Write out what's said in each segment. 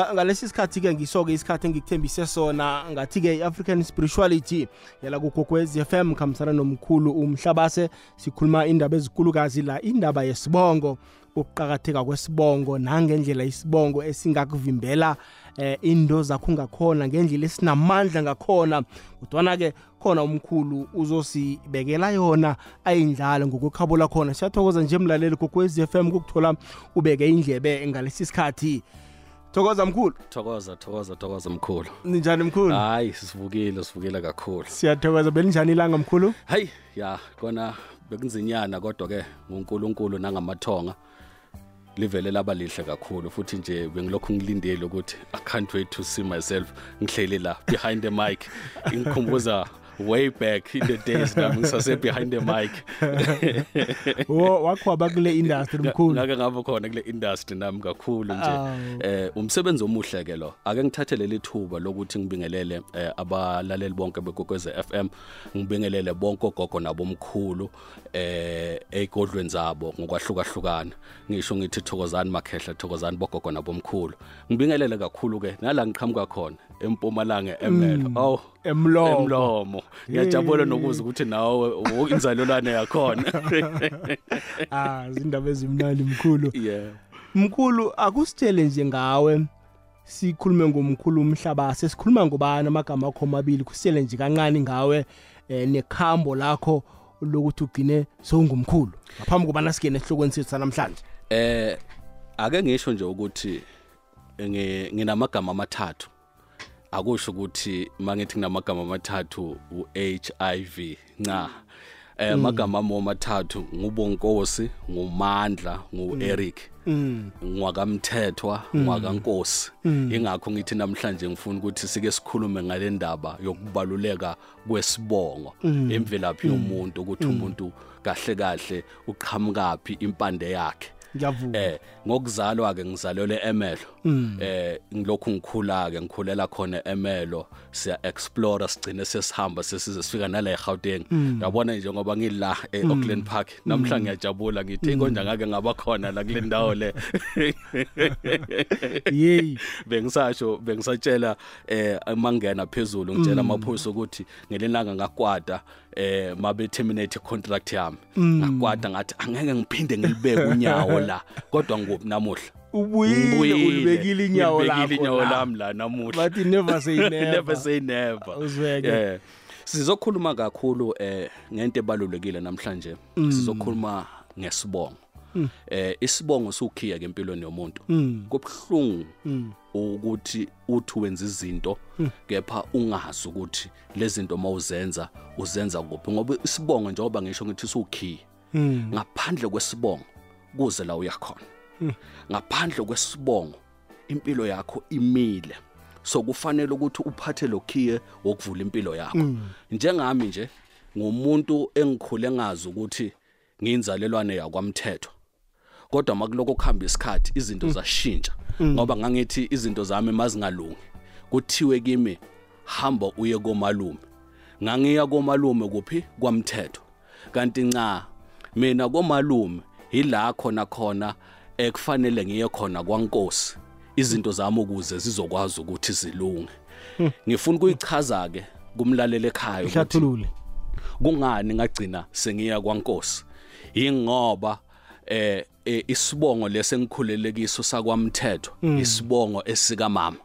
Ah, ngalesi sikhathi ke ngisoke isikhathi engikuthembise sona ngathi ke iAfrican spirituality yala kugokwez FM khambisana nomkhulu umhlabase. Sikhuluma indaba ezikulukazi la indaba yesibongo ukuqhakatheka kwesibongo nangendlela isibongo esingakuvimbela eh indo zakho ngakhona ngendlela esinamandla ngakhona. Kodwana ke khona umkhulu uzosibekela yona ayindlalo ngokukhabula khona siyathokoza nje mlaleli kokwez FM ukuthola ubeke indlebe ngalesi sikhathi. Thokoza mkhulu. Thokoza thokoza thokoza mkhulu. Ninjani mkhulu? Hayi sivukile sivukile kakhulu. Siyathokoza. Belinjani ilanga mkhulu? Hayi ya kona bekunzinyana kodwa ke nguNkulunkulu nangamathonga. Livele laba lihle kakhulu futhi nje bengilokhu ngilindele ukuthi i can't wait to see myself ngihleli la behind the mic ngikhumbuza way back in the days nami ngisase behind the mic. Wo wakhwaba kule industry mkhulu. ngake ngaba khona kule industry nami kakhulu nje. Awu. eh umsebenzi omuhle ke lo. Ake ngithathele lithuba lokuthi ngibingelele eh, abalaleli bonke begokweze FM ngibingelele bonke ogogo nabomkhulu eh egodlweni zabo ngokwahlukahlukana. Ngisho ngithi thokozani makhehla thokozani bogogo nabomkhulu. Ngibingelele kakhulu ke nala ngiqhamuka khona empumalanga emelo oh emlomo. Emlomo. Ngiyajabula nokuza ukuthi nawe inzalelwane yakhona. Ah izindaba ezimnandi mkhulu. Yeah. Mkhulu akusitshele nje ngawe sikhulume ngomkhulu umhlaba sesikhuluma ngobani amagama akho amabili kusitshele nje kancane ngawe eh, nekhambo lakho lokuthi ugcine sowungumkhulu ngaphambi kobana singene esihlokweni sethu sanamhlanje. Eh ake ngisho nje ukuthi ngi- nginamagama amathathu. Akusho ukuthi mangithi nginamagama amathathu uHIV. Cha. Eh amagama ami amathathu ngubonkosi, ngumandla, nguEric. mm. ngwakamthethwa ngwakankosi ingakho ngithi namhlanje ngifuna ukuthi sike sikhulume ngale ndaba yokubaluleka kwesibongo imvelaphi yomuntu ukuthi umuntu kahle kahle uqhamukapi impande yakhe. Ngiyavuma eh ngokuzalwa ke ngizalelwe emelo eh ngilokhu ngikhula ke ngikhulela khona emelo siya explore sigcine sesihamba sesize sifika nala eGauteng. Yabona nje ngoba ngila eAuckland Park namhla ngiyajabula ngithi konja ngake ngaba khona la kule ndawo le. Yeyi. Bengisasho bengisatshela eh mangena phezulu ngitshela amaphoyisa ukuthi ngelinanga ngakwada eh mabe terminate contract yami. Ngakwada ngathi angeke ngiphinde ngilibeke unyawo la. Kodwa ngoku namuhla. Ubuyile ulibekile inyawo ngilibekile lakho inyawo la. lami la namuhla. Bathi never say never. Never say never. Uzweke. yeah sizokhuluma kakhulu eh ngento ebalulekile namhlanje. Sizokhuluma ngesibongo. Eh isibongo sukhiya ke empilweni yomuntu. Kubhlungu ukuthi uthi wenza izinto kepha ungazi ukuthi lezi zinto mawuzenza uzenza kuphi. Ngoba isibongo njengoba ngisho ngithi sukhiya ngaphandle kwesibongo kuze la uyakhona ngaphandle kwesibongo impilo yakho imile. So kufanele ukuthi uphathe lokhiye wokuvula impilo yakho. Njengami nje ngumuntu engikhule ngazi ukuthi ngiyinzalelwane yakwamthetho. Kodwa makuloko kuhamba isikhathi izinto zashintsha. Ngoba ngangithi izinto zami mazingalungi. Kuthiwe kimi hamba uye komalume. Ngangiya komalume kuphi? Kwamthetho. Kanti nca mina komalume ila khona khona ekufanele ngiye khona kwaNkosi izinto zami ukuze zizokwazi ukuthi zilunge. Ngifuna ukuyichaza ke kumlaleli ekhaya ukuthi hlathulule kungani ngagcina sengiya kwaNkosi? Ingoba eh eh, isibongo lesengikhulele kiso sakwamthetho isibongo esika mama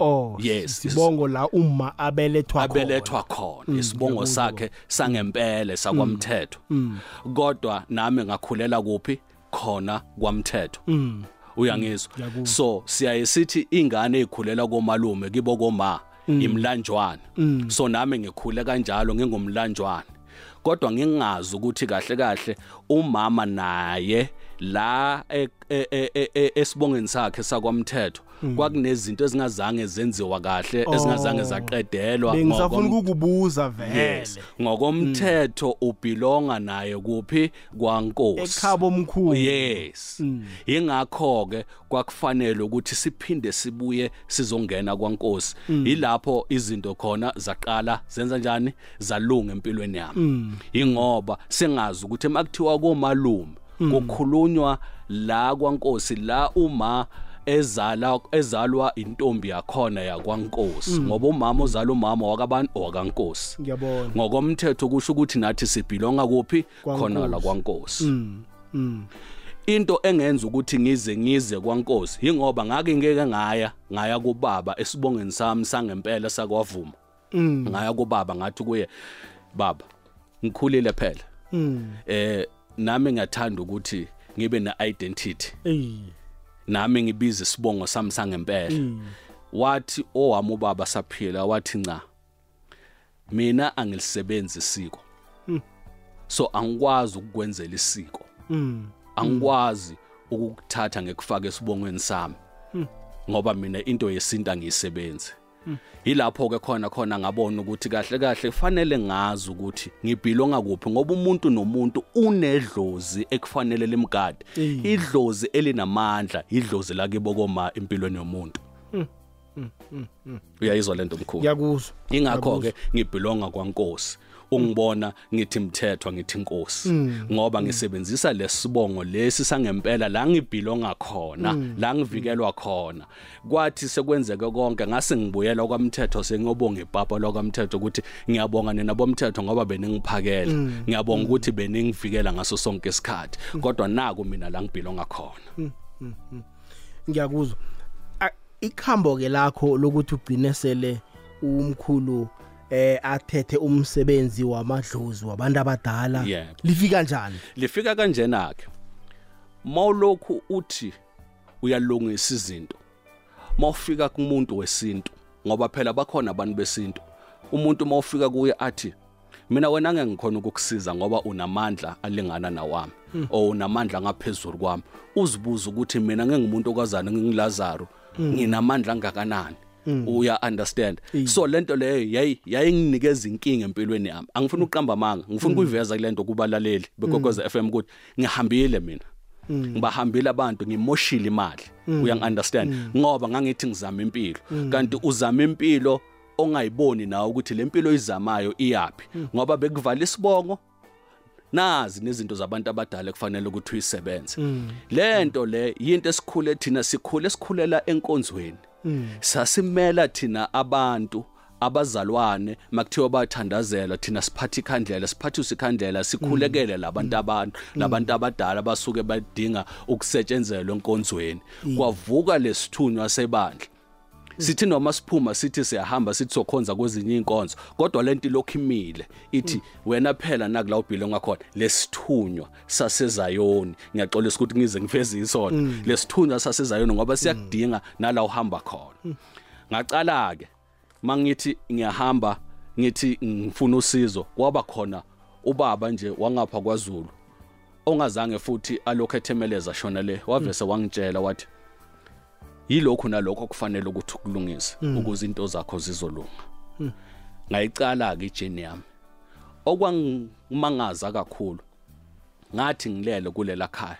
oh Yes, sibongo la uma abelethwa khona. abelethwa khona isibongo sakhe sangempela sakwamthetho. Kodwa nami ngakhulela kuphi? Khona kwamthetho. Uyangizwa? so siyaye sithi ingane ezikhulela komalume kibo koma imlanjwana. So nami ngikhule kanjalo ngingumlanjwana. Kodwa ngingazi ukuthi kahle kahle umama naye la e- e- e- e- e- esibongeni sakhe sakwamthetho kwakunezinto ezingazange zenziwa kahle ezingazange Oh. zaqedelwa bengisafuna ngokom- ukukubuza vele. Ngokomthetho ubelonga naye kuphi? kwaNkosi. Ekhabo omkhulu. Yes. Ingakho ke kwakufanele ukuthi siphinde sibuye sizongena kwaNkosi. Ilapho izinto khona zaqala zenza njani? Zalunga empilweni yami. Ingoba sengazi ukuthi makuthiwa komalume kukhulunywa la kwaNkosi la uma ezala ezalwa intombi yakhona yakwaNkosi. Ngoba umama ozala umama wakabantu wakankosi. Ngiyabona. Ngokomthetho kusho ukuthi nathi sibhilonga kuphi? Khona la kwaNkosi. Mm mm. Into engenza ukuthi ngize ngize kwaNkosi ingoba ngake ngeke ngaya ngaya kubaba esibongeni sami sangempela sakwavuma. Mm. Ngaya kubaba ngathi kuye baba ngikhulile phela. Mm. Eh nami ngiyathanda ukuthi ngibe ne identity eh nami ngibiza isibongo sami sangempela. Wathi owami ubaba saphila wathi nca mina angilisebenzi isiko. So angikwazi ukukwenzela isiko. Mm. Angikwazi ukukuthatha ngekufaka esibongweni sami. Ngoba mina into yesintu angiyisebenzi. Yilapho ke khona khona ngabona ukuthi kahle kahle kufanele ngazi ukuthi ngibhilonga kuphi ngoba umuntu nomuntu unedlozi ekufanele limgade. Idlozi elinamandla idlozi lakibo koma empilweni yomuntu. Uyayizwa lento mkhulu? Ngiyakuzwa. Ingakho ke ngibhilonga kwaNkosi. Ungibona ngithi mthethwa ngithi inkosi ngoba ngisebenzisa lesibongo lesi sangempela la ngibhilonga khona la ngivikelwa khona. Kwathi sekwenzeke konke ngase ngibuyela kwamthetho sengiyobonga ipapa lokwamthetho ukuthi ngiyabonga nina bomthetho ngoba beningiphakela ngiyabonga ukuthi beningivikela ngaso sonke isikhathi. Kodwa naku mina la ngibhilonga khona. Ngiyakuzwa. Ikhambo ke lakho lokuthi ugcine sele umkhulu eh athethe umsebenzi wamadlozi wabantu abadala. Yebo. lifika njani? Lifika kanjena ke mawulokhu uthi uyalungisa izinto mawufika kumuntu wesintu ngoba phela bakhona abantu besintu. Umuntu mawufika kuye athi mina wena ngeke ngikhona ukukusiza ngoba unamandla alingana nawami o unamandla ngaphezulu kwami. Uzibuza ukuthi mina ngingumuntu okazana ngingilazaro nginamandla angakanani? Uya understand so lento leyo yayi yayinginikeza inkinga empilweni yami. Angifuni uqamba amanga ngifuna ukuyiveza kulento kubalaleli bekokoza FM ukuthi ngihambile mina. Ngibahambile abantu ngimoshile imali. Uyangi understand ngoba ngangithi ngizama impilo. Kanti uzama impilo ongayiboni nawe ukuthi lempilo izamayo iyapi ngoba bekuvala isibongo nazi nezinto zabantu abadala kufanele ukuthi uyisebenze. Lento le yinto esikhule thina sikhule sikhulela enkonzweni. Sasimela thina abantu abazalwane makuthiwa bathandazela thina siphatha ikhandlela siphathisa ikhandlela sikhulekele labantu abantu labantu abadala basuke badinga ukusetshenzelwa enkonzweni. Kwavuka lesithunywa sebandla. Sithi noma siphuma sithi siyahamba sithi sokhonza kwezinye inkonzo kodwa lento lokhu imile ithi wena phela nakula ubhilo ngakhona lesithunywa sasezayoni. Ngiyaxolisa ukuthi ngize ngiveze isona lesithunywa sasezayoni ngoba siyakudinga nala uhamba khona. Ngacala ke mangithi ngiyahamba ngithi ngifuna usizo kwaba khona ubaba nje wangapha kwaZulu ongazange futhi alokho ethemeleza shona le wavese wangitshela wathi yilokhu nalokho kufanele ukuthi ukulungise ukuze into zakho zizolunga. Ngayicala ke ijeni yami. Okwangimangaza kakhulu ngathi ngilele kulela khaya.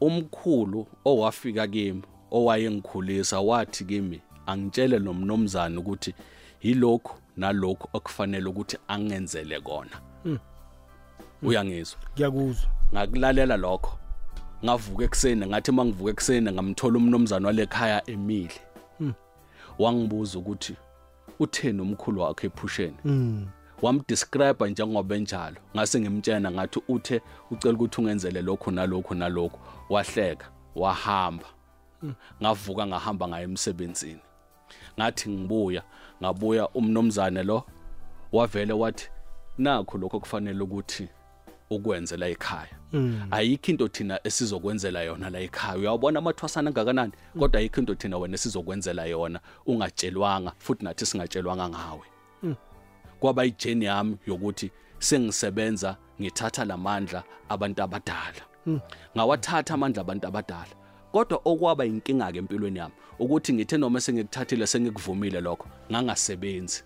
Umkhulu owafika kimi owayengikhulisa wathi kimi angitshele nomnomzana ukuthi yilokhu nalokhu okufanele ukuthi angenzele kona. Uyangizwa? Ngiyakuzwa. Ngakulalela lokho. Ngavuka ekseni ngathi mangivuka ekseni ngamthola umnomzana walekhaya emile. Wangibuza ukuthi utheni umkhulu wakhe ephusheni? Wamdescribe njengoba enjalo. Ngase ngimtshena ngathi uthe ucela ukuthi ungenzele lokho nalokho nalokho wahleka wahamba. Ngavuka ngahamba ngaye emsebenzini. Ngathi ngibuya ngabuya umnomzane lo wavele wathi nakho lokho kufanele ukuthi ukwenze la ekhaya. Ayikho into thina esizokwenzela yona la ekhaya. Uyawubona amathwasana angakanani? Kodwa ayikho into thina wena esizokwenzela yona. Ungatshelwanga futhi nathi singatshelwanga ngawe. Kwaba ijeni yami yokuthi sengisebenza ngithatha lamandla abantu abadala. Ngawathatha amandla abantu abadala. Kodwa okwaba inkinga ke empilweni yami ukuthi ngithe noma sengikuthathile sengikuvumile lokho ngangasebenzi.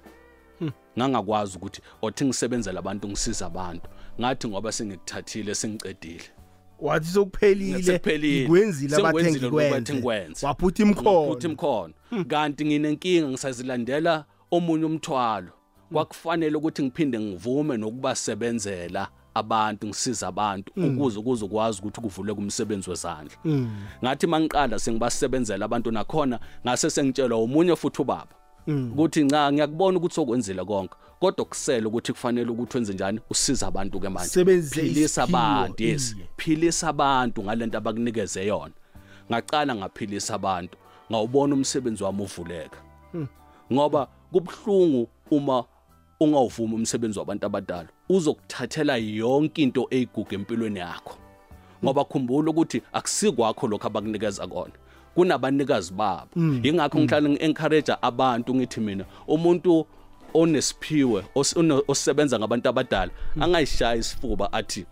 Ngangakwazi ukuthi othi ngisebenzela abantu ngisiza abantu. Ngathi ngoba sengikuthathile sengicedile. Wathi sokuphelile Sekuphelile. ngikwenzile abathe Sengikwenzile lokhu abathe ngikwenze ngikwenze. waphutha Ngaphutha imkhono imkhono kanti nginenkinga ngisazilandela omunye umthwalo. Kwakufanele ukuthi ngiphinde ngivume nokubasebenzela abantu ngisiza abantu ukuze kuzokwazi ukuthi kuvuleke umsebenzi wezandla. Ngathi mangiqala sengibasebenzela abantu nakhona ngase sengitshelwa umunye futhi ubaba. Ukuthi nca ngiyakubona ukuthi sokwenzile konke kodwa kusela ukuthi kufanele ukuthi wenze njani usiza abantu ke manje. Sebenzise philisa isiphiwo, abantu yes. Iye. philisa abantu ngalento abakunikeze yona. Ngaqala ngaphilisa abantu ngawubona umsebenzi wami uvuleka. Ngoba kubhlungu uma ungawuvuma umsebenzi wabantu abadala uzokuthathela yonke into eyigugu empilweni yakho. Ngoba khumbula ukuthi akusikwakho lokho abakunikeza kona. Kunabanikazi babo. Ingakho ngihlala ngi-encourage abantu ngithi mina umuntu onesiphiwe os- ono- osebenza ngabantu abadala angayishaya isifuba athi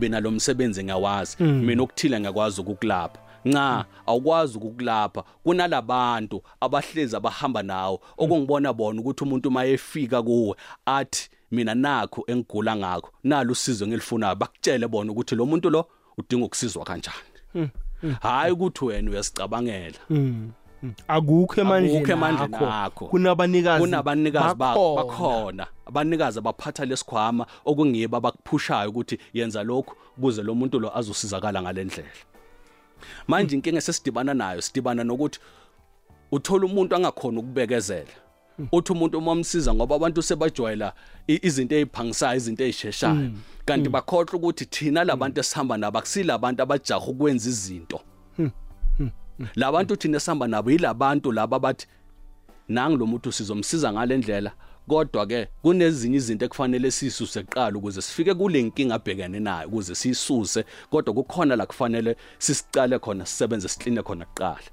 mina lo msebenzi ngiyawazi. Mina okuthile ngiyakwazi ukukulapha. Nca awukwazi ukukulapha. Kunalabantu abahlezi abahamba nawo okungibona bona ukuthi umuntu mayefika kuwe athi mina nakho engigula ngakho nalo usizo ngilifunayo bakutshele bona ukuthi lo muntu lo udinga ukusizwa kanjani. Hayi ukuthi wena uyasicabangela. Akukho emandleni Akukho emandleni akho. kunabanikazi kunabanikazi ba- bakhona. abanikazi abaphatha lesikhwama okungibo abakuphushayo ukuthi yenza lokhu ukuze lo muntu lo azosizakala ngalendlela manje inkinga sesidibana nayo sidibana nokuthi uthola umuntu angakhona ukubekezela. Uthi umuntu uma umsiza ngoba abantu sebajwayela izinto eziphangisayo izinto ezisheshayo kanti bakhohlwa ukuthi thina labantu esihamba nabo akusilabantu abajaha ukwenza izinto. Labantu thina esihamba nabo yilabantu laba bathi nangi lo muntu sizomsiza ngalendlela kodwa ke kunezinye izinto ekufanele sisuse kuqala ukuze sifike kule nkinga abhekene nayo ukuze siyisuse. Kodwa kukhona la kufanele sisicale khona sisebenze sikline khona kuqala.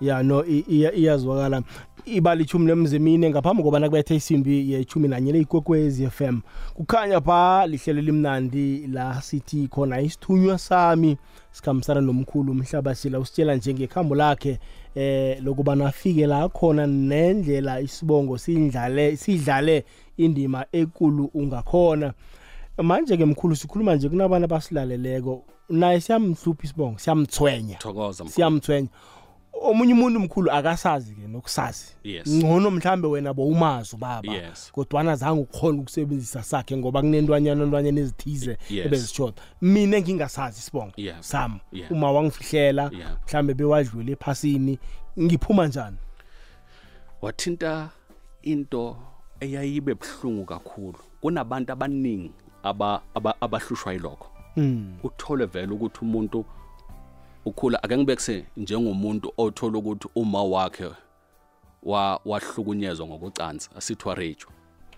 Ya no i- iya- iyazwakala. Ibali ichumi lemzimine ngaphambi koba nakubethe isimbi yechumi nanye leyikokwezi FM kukhanya pha lihlelo limnandi la sithi khona isithunywa sami sikhambisana nomkhulu umhlaba sila usitshela njengekhambo lakhe eh lokuba nafike la khona nendlela isibongo sidlale sidlale indima ekulu ungakhona. Manje ke mkhulu sikhuluma nje kunabantu abasilaleleko naye siyamhlupha isibongo siyamthwenya. Thokoza mkhulu. siyamthwenya. Omunye umuntu omkhulu akasazi ke nokusazi Yes. ngcono mhlambe wena bowumazi ubaba Yes. kodwana zange ukhona ukusebenzisa sakhe ngoba kunentwanyana ntwanyana ezithize Yes. ebezishoda mina engingasazi isibongo Yeah. sami Yeah. uma wangifihlela Yeah. mhlambe bewadlule ephasini ngiphuma njani wathinta into eyayibe buhlungu kakhulu kunabantu abaningi aba aba- abahlushwa yilokho Mm. uthole vele ukuthi umuntu ukhula ake ngibekse njengomuntu othola ukuthi uma wakhe wa wahlukunyezwa ngokucansa asithiwa rape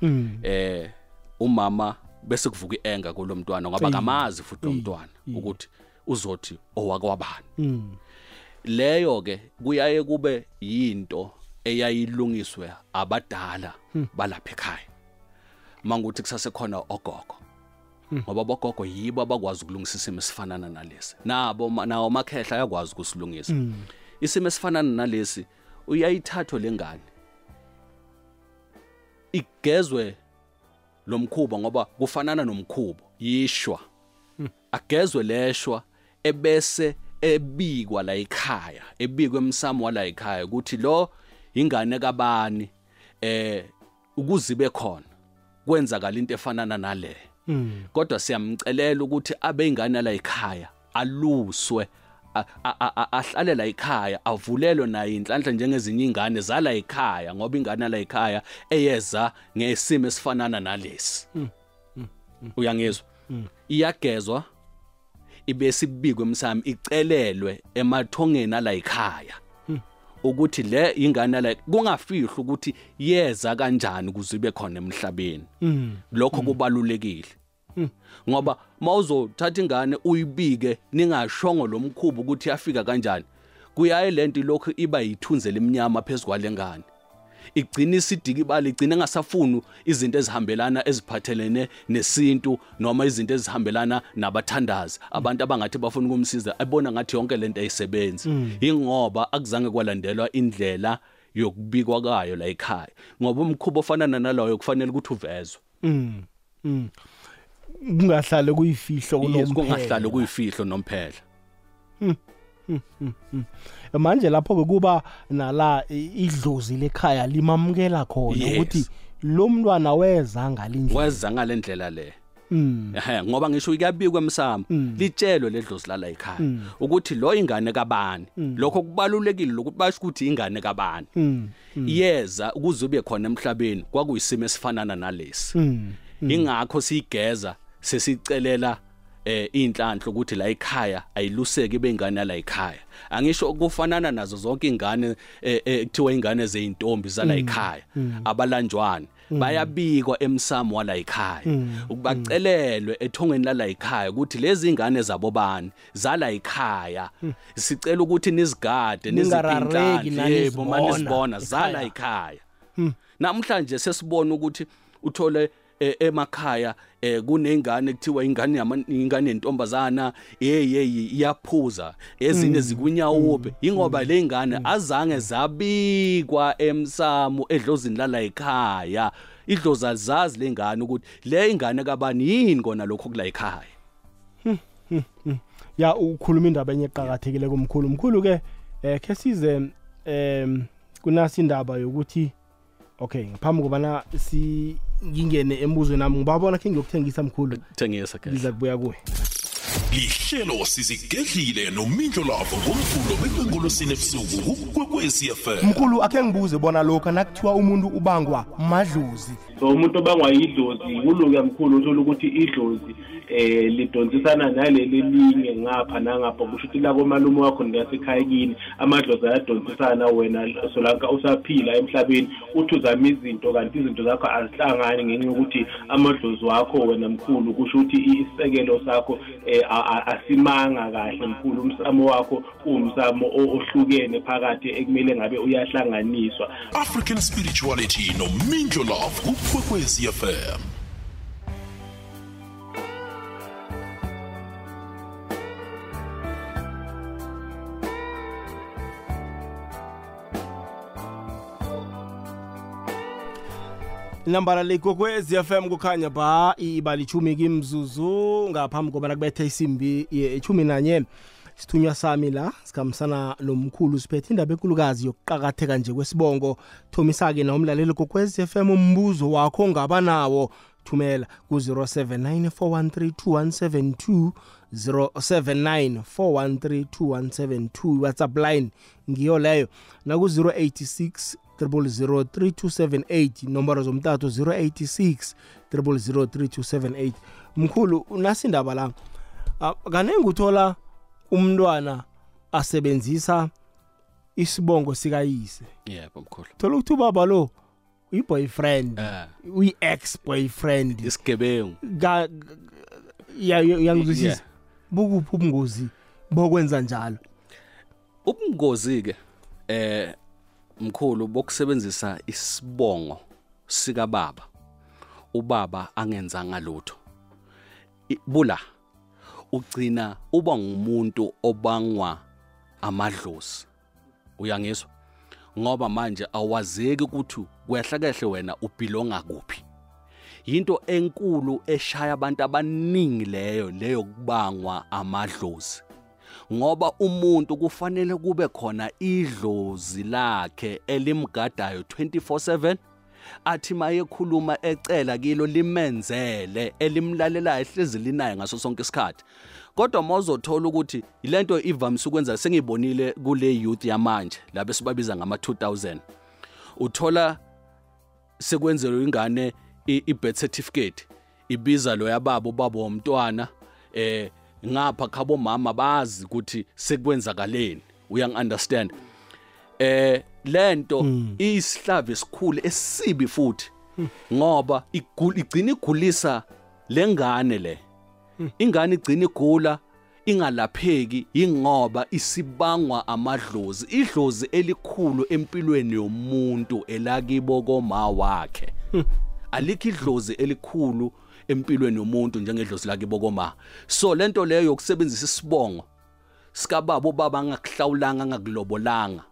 Mm. eh umama bese kuvuka ienga kulomntwana ngoba kamazi futhi umntwana ukuthi uzothi owakwabani. Mm. leyo ke kuyaye kube yinto eyayilungiswe abadala balapha ekhaya. Mangukuthi kusasekhona ogogo. Ngoba bogogo yibo abakwazi ukulungisa isimo esifanana nalesi. Nabo ma- nawo makhehla ayakwazi ukusilungisa. Isimo esifanana nalesi uyayithathwa lengane igezwe lo mkhuba ngoba kufanana nomkhubo yishwa. Agezwe leshwa ebese ebikwa la ekhaya ebikwe emsamo wala ekhaya ukuthi lo ingane kabani eh ukuzibe khona kwenzakala into efanana nale. Kodwa siyamcelela ukuthi abe ingane la ekhaya aluswe ahlale la ekhaya avulelwe naye inhlanhla njengezinye ingane zala ekhaya ngoba ingane la ekhaya eyeza ngesimo esifanana nalesi. Uyangizwa? Iyagezwa ibe sibikwe emsamo icelelwe emathongeni ala ekhaya. Ukuthi le ingane la kungafihlwa ukuthi yeza kanjani ukuze ibe khona emhlabeni. Lokho kubalulekile. Ngoba mawuzothatha ingane uyibike ningashongo lomkhubo ukuthi yafika kanjani. Kuyaye lento lokho iba yithunze leminyama phezulu kwalengane igcina isidiki ibali igcina engasafuni izinto ezihambelana eziphathelene nesintu noma izinto ezihambelana nabathandazi. Abantu abangathi bafuna ukumsiza abona ngathi yonke lento ayisebenzi. Ingoba akuzange kwalandelwa indlela yokubikwa kwayo la ekhaya. Ngoba umkhubo ofanana naloyo kufanele ukuthi uvezwe. Mm. Mm. Kungahlale kuyifihlo yes kungahlali kunomphela kuyifihlo nomphela. Manje lapho ke kuba nala i- idlozi lekhaya limamukela khona Yes. ukuthi lo mntwana weza ngalindlela weza ngalendlela le. Mm. ehe ngoba ngisho kuyabikwa emsamo litshelwe ledlozi lala ekhaya ukuthi lo ingane kabani? Lokho kubalulekile lokuthi basho ukuthi ingane kabani? Mm. yeza ukuze ube khona emhlabeni kwakuyisimo esifanana nalesi. Mm. ingakho siyigeza sesicelela eh inhlanhla ukuthi la ekhaya ayiluseke bengane yala ekhaya. Angisho kufanana nazo zonke ingane eh, eh, kuthiwa ingane zeintombi zala ekhaya abalanjwana bayabikwa emsamo wala ekhaya. Ukubacelelwe ethongweni lala ekhaya ukuthi lezi ingane zabo bani zala ekhaya. Sicela ukuthi nizigade Ningarareki nizipinhlanhla yebo nanizibona manizibona zala ekhaya. ekhaya. Namhlanje sesibona ukuthi uthole eh, emakhaya eh, kunengane kuthiwa ingane ingane yentombazana hey hey iyaphuza. Ezinye zikunyawupe ingoba le ngane azange zabikwa emsamo edlozini lala ekhaya. Idlozi alizazi lengane ukuthi le ingane kabani yini kona lokho kula ekhaya? Ya ukhuluma indaba enye eqhakathekile kumkhulu mkhulu ke eh ke size em kunasi indaba yokuthi okay ngaphambi kobana si ngingene embuzweni nami ngibabona khe ngiyokuthengisa mkhulu. Thengisa ke ngiza kubuya kuwe. Lihlelo sizigedlile nomindlo lavo ngomvulo bekwengolosini ebusuku kukwekwecfm mkhulu akhe ngibuze bona lokhu nakuthiwa umuntu ubangwa madlozi so umuntu obangwa yidlozi kuluke mkhulu uthola ukuthi idlozi eh lidonsisana naleli linye ngapha nangapha kusho ukuthi la komalume wakho ngasekhaya kini amadlozi ayadonsisana wena solanka usaphila emhlabeni uthi uzama izinto kanti izinto zakho azihlangani ngenxa yokuthi amadlozi wakho wena mkhulu kusho ukuthi isisekelo sakho eh, asimanga kahle mkhulu umsamo wakho uwumsamo ohlukene phakathi ekumele ngabe uyahlanganiswa. African spirituality nomindlo love kukwekwezi fm inambala lekokwezi FM kukhanya ba ibali chumi kimzuzu ngaphambi kobana kubethe isimbi yechumi nanye. Sithunywa sami la sikhambisana nomkhulu siphethe indaba enkulukazi yokuqakatheka nje kwesibongo. Thomisa-ke na umlaleli kokwezi FM umbuzo wakho ngaba nawo. Thumela ku-079 413 079 413 whatsapp line ngiyo leyo. Naku-086 0003278 nomboro zomtato 086 0003278 mkhulu nasindaba la? Ah, kanengi uthola umntwana asebenzisa isibongo sikayise. Yebo mkhulu. Thola ukuthi ubaba lo uyi-boyfriend uyi-ex boyfriend isigebengu. Uyangizwisisa bukuphi ubungozi bokwenza njalo? Ubungozi ke eh mkhulu bokusebenzisa isibongo sika baba ubaba angenzanga lutho. I- bula. Ugcina uba ngumuntu obangwa amadlozi. Uyangizwa ngoba manje awazeki ukuthi kwehlakahle wena ubhilonga kuphi. Into enkulu eshaya abantu abaningi leyo leyo kubangwa amadlozi. Ngoba umuntu kufanele kube khona idlozi lakhe elimgadayo 24/7 athi mayekhuluma ecela kilo limenzele elimlalelayo ehlezi linaye ngaso sonke isikhathi. Kodwa mawuzothola ukuthi ilento ivamise ukwenza sengibonile kule youth yamanje labe sibabiza ngama 2000 uthola sekwenzelwe ingane i- i-birth certificate ibiza lo yababo ubaba womntwana eh ngapha khabo mama bazi ukuthi sekwenzakaleni. Uyang understand eh lento isihlave esikhulu esibi futhi ngoba igcina igulisa lengane le. Ingane igcina igula ingalapheki ingoba isibangwa amadlozi idlozi elikhulu empilweni yomuntu elakibo koma wakhe. Alikho idlozi elikhulu empilweni yomuntu njengedlozi lakibo koma. So lento leyo yokusebenzisa isibongo sikababa ubaba angakuhlawulanga angakulobolanga.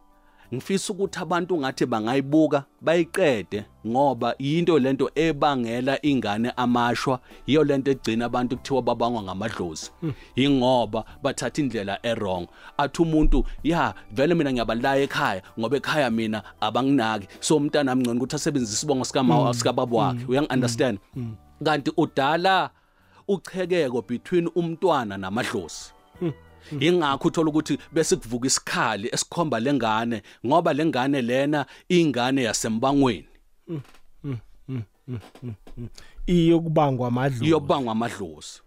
Ngifisa ukuthi abantu ngathi bangayibuka bayiqede ngoba into lento ebangela ingane amashwa. Iyo lento egcina abantu kuthiwa babangwa ngamadlozi. Ingoba bathatha indlela errong athi umuntu ya vele mina ngiyabalaya ekhaya ngoba ekhaya mina abanginaki. So umntana amngcono ukuthi asebenzise isibongo sikama sikababa wakhe. Uyangi understand kanti udala uchekeko between umntwana namadlozi. Ingakho uthola ukuthi bese kuvuka isikhali esikhomba lengane ngoba lengane lena ingane yasembangweni. Iyokubangwa amadlu iyobangwa amadlozi.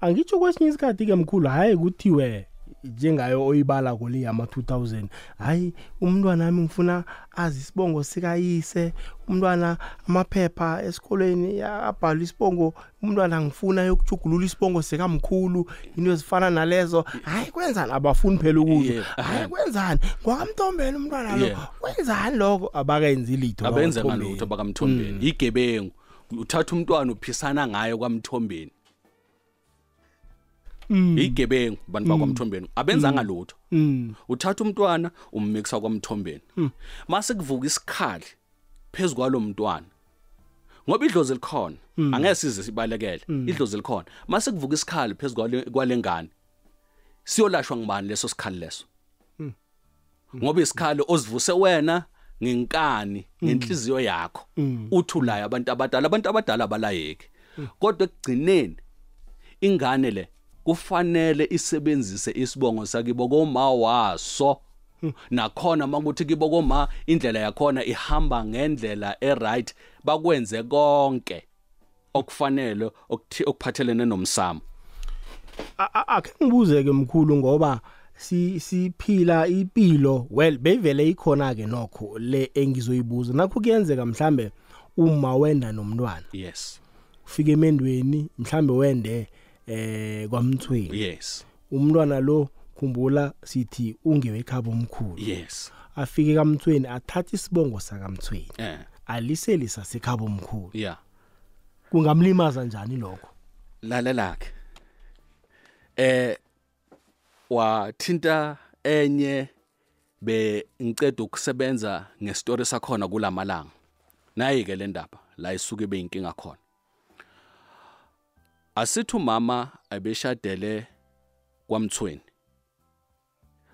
Angitsho kwesinye isikhathi ke mkhulu hayi kuthiwe njengayo oyibala kole yama 2000 hayi umntwana nami ngifuna azi isibongo sikayise umntwana amaphepha esikoleni abhalwa isibongo umntwana ngifuna yokuchugulula isibongo sikamkhulu into ezifana nalezo. Hayi kwenzani? Abafuni phela ukuzwa. Yeah, hayi kwenzani? Kwakamthombeni umntwana lo Yeah. kwenzani lokho? Abakenzi litho abenze kwaMthombeni. ngalutho bakamthombeni. igebengu uthatha umntwana uphisana ngaye kwamthombeni. Igebengu bantu bakwamthombeni. Abenza ngalutho. Mm. uthatha umntwana ummikisa kwamthombeni. Mase kuvuka isikhali phezukwalo mntwana ngoba idlozi likhona. Angeke size sibalekele idlozi likhona. Mase kuvuka isikhali phezukwale kwalengane siyolashwa ngibani leso sikhali leso? Ngoba isikhali ozivuse wena ngenkani ngenhliziyo yakho uthulayo abantu abadala. Abantu abadala abalayeki. Kodwa ekugcineni ingane le kufanele isebenzise isibongo sakibo koma waso nakhona makuthi kibo koma indlela yakhona ihamba ngendlela eright bakwenze konke okufanele okuthi- okuphathelene nomsamo. A- a- akhe ngibuze ke mkhulu ngoba si siphila impilo well beyivele ikhona ke nokho le engizoyibuza. Nakho kuyenzeka mhlambe uma wenda nomntwana. Yes. Ufika emendweni mhlambe wende eh kwamthweni. Yes. Umntwana lo khumbula sithi ungewe ekhaba omkhulu. Yes. Afike kamthweni athatha isibongo sakamthweni. Eh. Aliselisa sekhaba omkhulu. Yeah kungamlimaza njani lokho? Lalelakhe eh wathinta enye be ngiceda ukusebenza ngestory sakhona kulamalanga nayi ke le ndaba la isuke beyinkinga khona. Asithi umama abeshadele kwamthweni.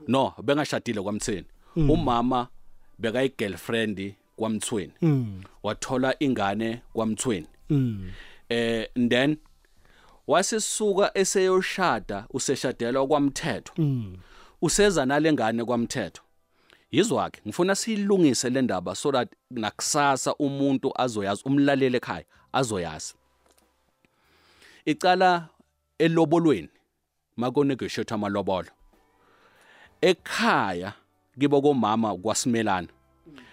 No bengashadile kwamthweni. Umama bekayi girlfriend kwamthweni wathola ingane kwamthweni. Mm. Eh and then wasisuka eseyoshada useshadelwa kwamthetho. Useza nalengane kwamthetho. Yizwakhe ngifuna siyilungise le ndaba so that nakusasa umuntu azoyazi umlaleli ekhaya azoyazi. Icala elobolweni mako negotiate amalobolo ekhaya kibo komama kwasimelana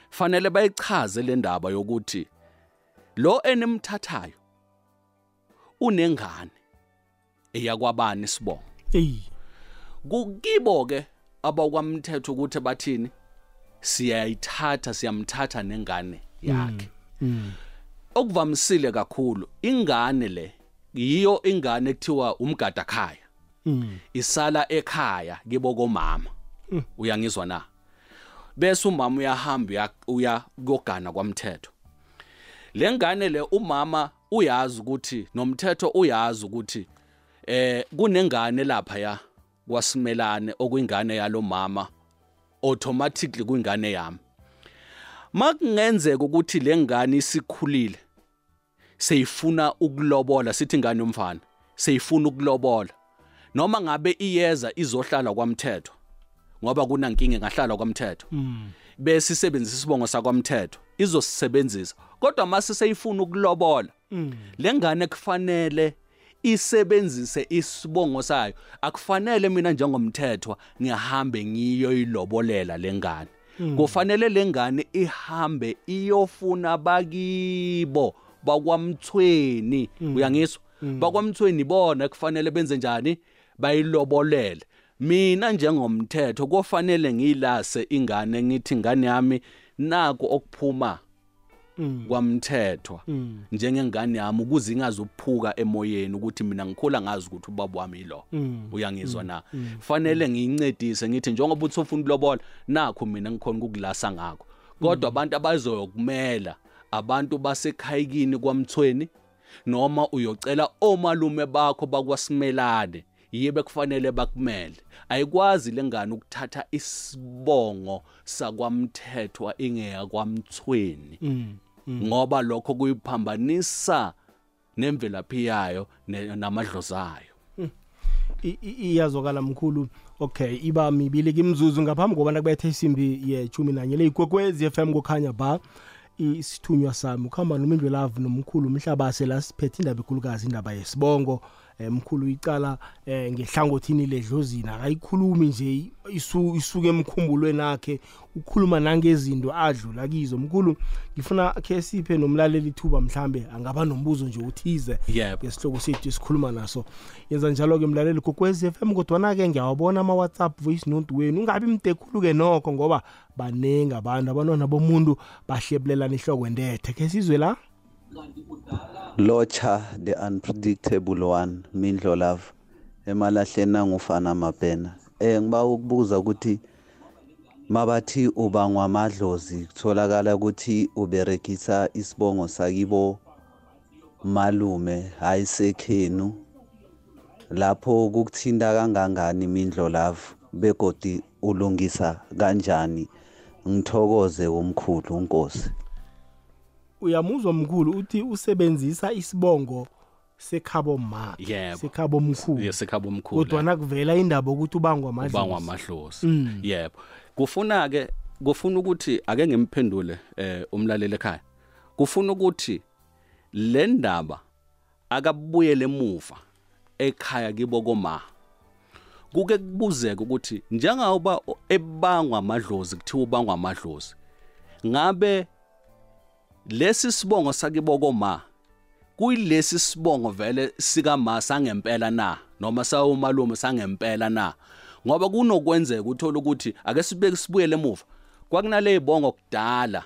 fanele bayichaze le ndaba yokuthi lo enimthathayo unengane eyakwabani sibongo ey kukibo ke abakwamthetho ukuthi bathini? Siyayithatha siyamthatha nengane yakhe. Okuvamisile kakhulu ingane le yiyo ingane ekuthiwa umgada khaya. Isala ekhaya kibo komama. Uyangizwa na? Bese umama uyahamba uya- uya kogana kwamthetho. Lengane le umama uyazi ukuthi nomthetho uyazi ukuthi eh kunengane lapha ya kwasimelane okuyingane yalomama automatically kuyingane yami. Makungenzeka ukuthi lengane isikhulile seyifuna ukulobola sithi ingane yomfana seyifuna ukulobola. Noma ngabe iyeza izohlala kwamthetho ngoba kunankinga ngahlala kwamthetho bese isebenzisa isibongo sakwamthetho izosisebenzisa. Kodwa mase seyifuna ukulobola lengane kufanele isebenzise isibongo sayo. Akufanele mina njengomthethwa ngihambe ngiyoyilobolela lengane kufanele lengane ihambe iyofuna bakibo. Bakwamthweni uyangizwa bakwamthweni bona kufanele benze njani? Bayilobolele. Mina njengomthetho kufanele ngilase ingane ngithi ingane yami naku okuphuma kwamthethwa. Njengengane yami ukuze ingazophuka emoyeni ukuthi mina ngikhula ngazi ukuthi ubaba wami yilo. Uyangizwa na? Fanele ngiyincedise ngithi njengoba uthi ufuna ukulobola nakho mina ngikhona ukukulasa ngakho. Kodwa abantu abazoyokumela abantu basekhayikini kwamthweni noma uyocela omalume bakho bakwasimelane yibe kufanele bakumele. Ayikwazi lengane ukuthatha isibongo sakwamthethwa ingeya kwamthweni. Ngoba lokho kuyiphambanisa nemvelaphi yayo ne- namadlozi ayo. I- i- iyazwakala mkhulu. Okay iba mibili kimzuzu ngaphambi kobana kubethe isimbi yechumi nanye le ikwekwezi FM kukhanya ba. Isithunywa sami ukuhamba nomindwe love nomkhulu umhlabase la siphethe indaba enkulukazi indaba yesibongo. Eh, mkhulu icala eh, ngehlangothini ledlozini akayikhulumi nje isu, isuke emkhumbulweni akhe ukhuluma nangezinto adlula kizo. Mkhulu ngifuna khe siphe nomlaleli ithuba mhlambe angaba nombuzo nje uthize Yebo. ngesihloko sethu esikhuluma naso. Yenza njalo ke mlaleli kokwezi FM kodwa ke ngiyawabona ama WhatsApp voice note wenu. Ungabi mdekhulu ke nokho ngoba banengi abantu abantwana bomuntu bahlebulelana ihloko endethe ke sizwe la? Locha the unpredictable one Mindlo Love. Emalahleni angufana mabhena eh ngiba ukubuza ukuthi mabathi uba ngwamadlozi kutholakala ukuthi uberegisa isibongo sakibo malume hayi sekhenu. Lapho kukuthinta kangangani Mindlo Love begodi ulungisa kanjani? Ngithokoze umkhulu unkosi uyamuzwa mkhulu uthi usebenzisa isibongo sekhabo ma Yebo. sekhabo mkhulu. Yesekhaba omkhulu kodwa nakuvela indaba ukuthi ubangwa amadlozi ubangwa amahlozi yebo. Kufuna ke kufuna ukuthi ake ngimphendule eh umlaleli ekhaya. Kufuna ukuthi le ndaba akabuyele emuva ekhaya kibo koma. Kuke kubuzeke ukuthi njengoba ebangwa amadlozi kuthiwa ubangwa amadlozi ngabe lesi sibongo sakibo koma kuyilesi sibongo vele sika ma sangempela na noma sawumalume sangempela na? Ngoba kunokwenzeka uthola ukuthi ake sibeke sibuyele emuva. Kwakunale ibongo kudala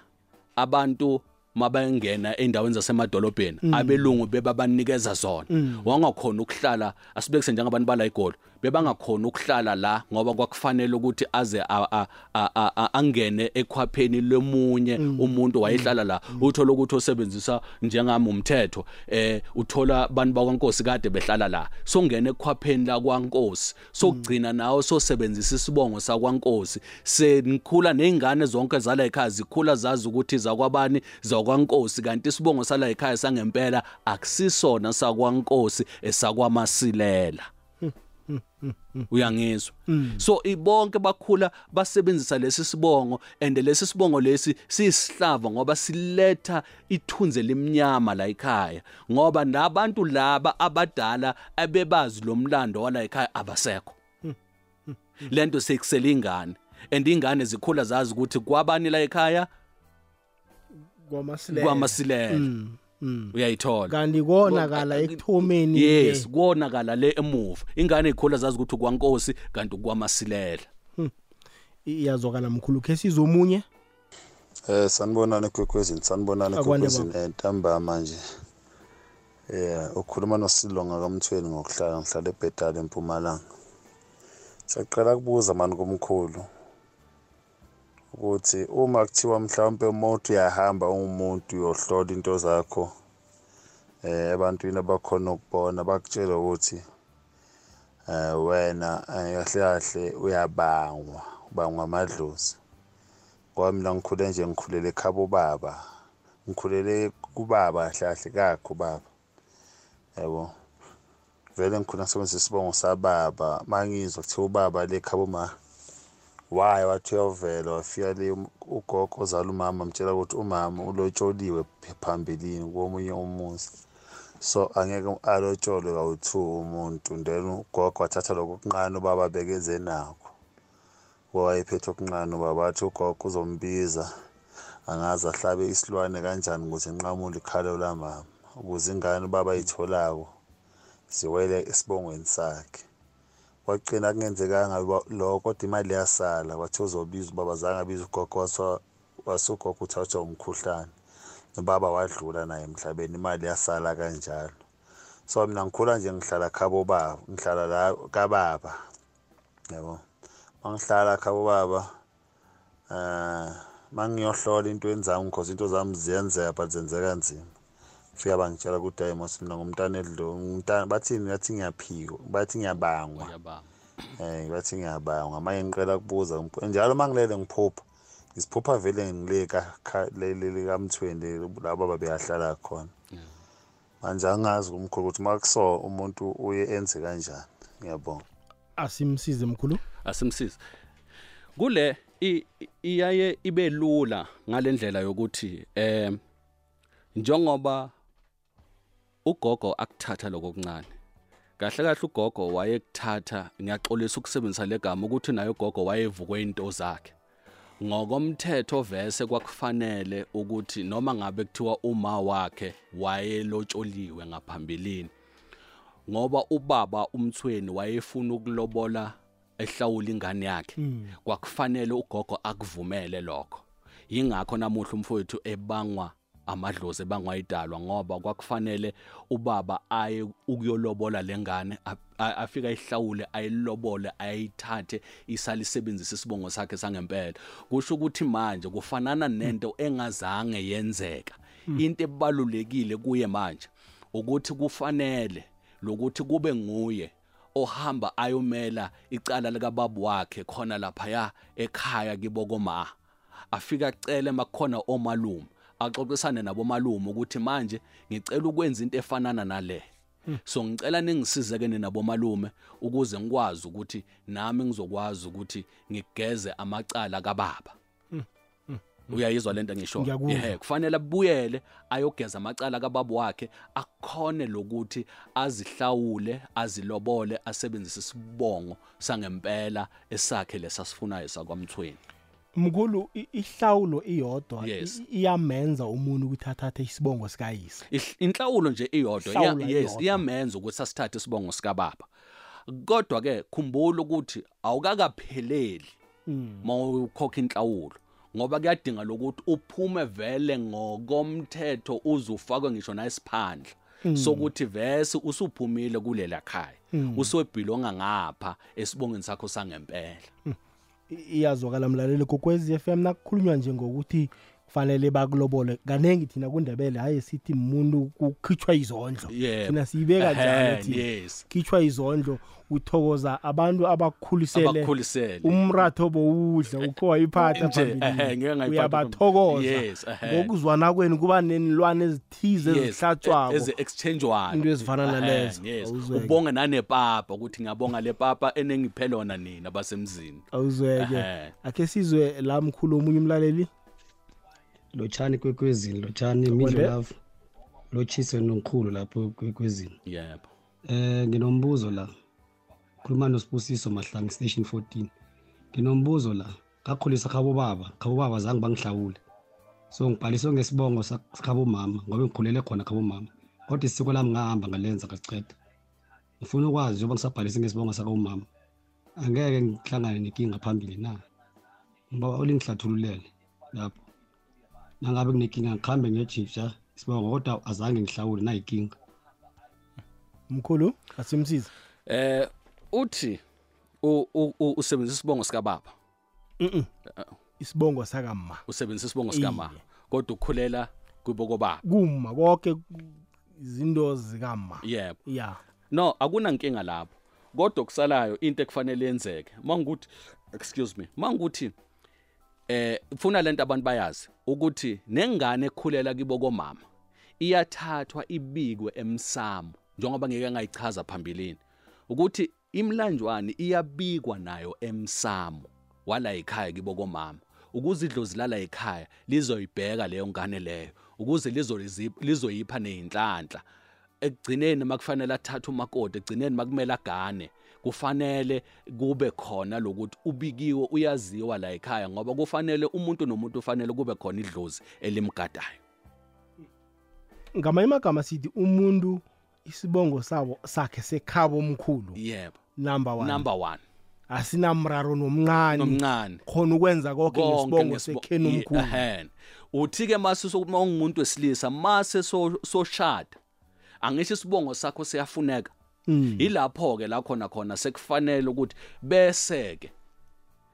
abantu mabangena endaweni zasemadolobheni abelungu bebabanikeza zona. Wangakhona ukuhlala asibekise njengabantu bala igolo. Bebangakhona ukuhlala la ngoba kwakufanele ukuthi aze a- a- a- a- a- angene ekhwapheni lomunye umuntu wayehlala la. Uthola ukuthi osebenzisa njengami umthetho eh uthola abantu bakwankosi kade behlala la. Songena ekhwapheni la kwankosi sokugcina nawe sosebenzisa isibongo sakwankosi. Senikhula nezingane zonke zala ekhaya zikhula zazi ukuthi zakwabani zakwankosi kanti isibongo sala ekhaya sangempela akusisona sakwankosi esakwamasilela. Uyangizwa so ibonke bakhula basebenzisa lesi sibongo and lesi sibongo lesi siyisihlava ngoba siletha ithunze lemnyama la ekhaya. Ngoba nabantu laba abadala abebazi lomlando wala ekhaya abasekho. Lento sekusela ingane and ingane zikhula zazi ukuthi kwabani la ekhaya? Kwamasilela kwamasilela uyayithola. Kanti konakala ekuthomeni yes konakala le emuva. Ingane ikhula zazi ukuthi kwankosi kanti kwamasilela iyazwakala mkhulu. Khe sizomunye Eh sanibonani ekwekwezini sanibonani Akwande ekwekwezini entambama nje. Eh ukhuluma noSilonga kaMthweni ngokuhlala ngihlala eBhetali eMpumalanga. Saqala kubuza mani kumkhulu ukuthi uma kuthiwa mhlawumbe umuntu uyahamba umuntu uyohlola into zakho eh ebantwini abakhona ukubona bakutshela ukuthi eh wena eh, kahle kahle uyabangwa ubangwa amadlozi. Ngoba mina ngikhule nje ngikhulele ekhaba ubaba ngikhulele kubaba kahle kahle kakho ubaba. Yabo? Vele ngikhula ngisebenzisa isibongo sababa mangizwa kuthiwa ubaba le ekhaba uma waye wathi uyovela wafika le ugogo ozala umama mtshela ukuthi umama ulotsholiwe phambilini komunye umuzi. So angeke alotsholwe kawu-two umuntu then ugogo wathatha lokho kuncane ubaba bekeze nakho. Wayephethe okuncane ubaba wathi ugogo uzombiza angaze ahlabe isilwane kanjani ukuze nqamule ikhalo lamama ukuze ingane ubaba ayitholako ziwele esibongweni sakhe. Kwagcina kungenzekanga lokho kodwa imali yasala. Wathi uzobiza ubaba zange abiza ugogo wasugogo uthathwa umkhuhlane. Ubaba wadlula naye emhlabeni imali yasala kanjalo. So mina ngikhula nje ngihlala khabo baba ngihlala la kababa. Yabo. Mangihlala khabo baba eh mangiyohlola into enzami because into zami ziyenzeka but zenzeka kanzima fika bangitshela ukuthi hayi mos mina ngumntana edlo ngumntana bathini bathi ngiyaphiko bathi ngiyabangwa. Ngiyabanga. eh bathi ngiyabanga ngamanye ngiqela kubuza ngipho- njalo mangilele ngiphupha isiphupha vele ngileka leli kamthweni laba babeyahlala khona. Manje angazi umkhulu ukuthi makuso umuntu uye enze kanjani. Ngiyabonga. Asimsize mkhulu? Asimsize. Kule i- i- iyaye ibe lula ngalendlela yokuthi eh njengoba ugogo akuthatha lokuncane kahle kahle ugogo wayekuthatha ngiyaxolisa ukusebenzisa legama ukuthi naye ugogo wayevukwe into zakhe. Ngokomthetho vese kwakufanele ukuthi noma ngabe kuthiwa uma wakhe wayelotsholiwe ngaphambilini ngoba ubaba umthweni wayefuna ukulobola ehlawula ingane yakhe kwakufanele ugogo akuvumele lokho. Yingakho namuhla umfowethu ebangwa amadlozi ebangwa idalwa ngoba kwakufanele ubaba aye ukuyolobola lengane afika ihlawule ayilobole ayithathe isalisebenzisa isibongo sakhe sangempela. Kusho ukuthi manje kufanana nento engazange yenzeka. Into ebalulekile kuye manje ukuthi kufanele lokuthi kube nguye ohamba ayomela icala likababu wakhe khona laphaya ekhaya kibokoma afika acele makukhona omalume axoxisane nabomalume ukuthi manje ngicela ukwenza into efanana nale. So ngicela ningisizeke nina bomalume ukuze ngikwazi ukuthi nami ngizokwazi ukuthi ngigeze amacala kababa. Uyayizwa lento ngisho? Ngiyakuzwa. Ehhe, kufanele abuyele ayogeza amacala kababa wakhe akhone lokuthi azihlawule azilobole asebenzise isibongo sangempela esakhe lesasifunayo sakwamthweni. Mkhulu ihlawulo iyodwa iyamenza umuntu ukuthi athathe isibongo sikayise. Inhlawulo nje iyodwa yes iyamenza ukuthi asithathe isibongo sikababa. Kodwa ke khumbula ukuthi awukakapheleli mawukhokha inhlawulo ngoba kuyadinga lokuthi uphume vele ngokomthetho uzufakwe ngisho nasiphandla sokuthi vese usuphumile kulela khaya uswebhilonga ngapha esibongeni sakho sangempela. Iyazwakala mlaleli kokwezi FM nakukhulunywa nje ngokuthi kufanele bakulobole kanengi thina kundebele haye sithi umuntu kukhitshwa izondlo Yebo. thina siyibeka Ehhe, njalo thina yes. khitshwa izondlo uthokoza abantu abakukhulisele Abakukhulisele. umratho bowudla ukho wayiphatha Nje, phambili ehhe, ngeke ngayiphatha uyabathokoza Yes, ehhe. ngokuzwana kwenu kuba nenilwane ezithize ezihlatshwako eze exchangewayo Into ezifana nalezo. yes Awuzweke. ubonge nanepapa ukuthi ngiyabonga le papa enengiphelona nina basemzini awuzweke Ehhe. akhe sizwe la mkhulu omunye umlaleli lotshani kwekwezini lotshani midlo love lotshise nomkhulu lapho kwekwezini yebo. Eh nginombuzo la khuluma nosibusiso mahlanga station 14 nginombuzo la ngakhulisa khabo baba khabo baba zange bangihlawule. So ngibhaliswe ngesibongo sakhabo mama ngoba ngikhulele khona khabo mama. Kodwa isiko lami ngahamba ngalenza ngaceda ngifuna ukwazi njengoba ngisabhalise ngesibongo mama angeke ngihlangane nenkinga phambili na? Ngiba ulingihlathululele lapho nangabe kunenkinga ngikhambe ngejipsha isibongo kodwa azange ngihlawule nayinkinga. Mkhulu asimsize. Eh uthi u- u- u- usebenzisa isibongo sika baba isibongo sakama usebenzisa isibongo sika mama kodwa ukukhulela kwiboko baba kuma konke izinto zikama yebo. Ya. No akunankinga lapho. Kodwa okusalayo into ekufanele yenzeke mangukuthi excuse me mangukuthi eh ufuna lento abantu bayazi. Ukuthi nengane ekhulela kibo komama iyathathwa ibikwe emsamo njengoba ngeke ngayichaza phambilini. Ukuthi imlanjwane iyabikwa nayo emsamo wala ekhaya kibo komama. Ukuze idlozi lala ekhaya lizoyibheka leyo ngane leyo. Ukuze lizolizi- lizoyipha nezinhlanhla ekugcineni makufanele athathe umakoti ekugcineni makumele agane kufanele kube khona lokuthi ubikiwe uyaziwa la ekhaya ngoba kufanele umuntu nomuntu ufanele kube khona idlozi elimgadayo. Ngamanye amagama sithi umuntu isibongo sabo sakhe sekhabo omkhulu. Yebo. Number one. Number 1 asinamraro nomncane. Nomncane. Khona ukwenza konke ngesibongo ngesibongo. sekheni Ye- omkhulu. ehhe. uthi ke mase uma ungumuntu wesilisa mase so soshada angisho isibongo sakho siyafuneka. Mm. Ilapho ke la khona khona sekufanele ukuthi bese ke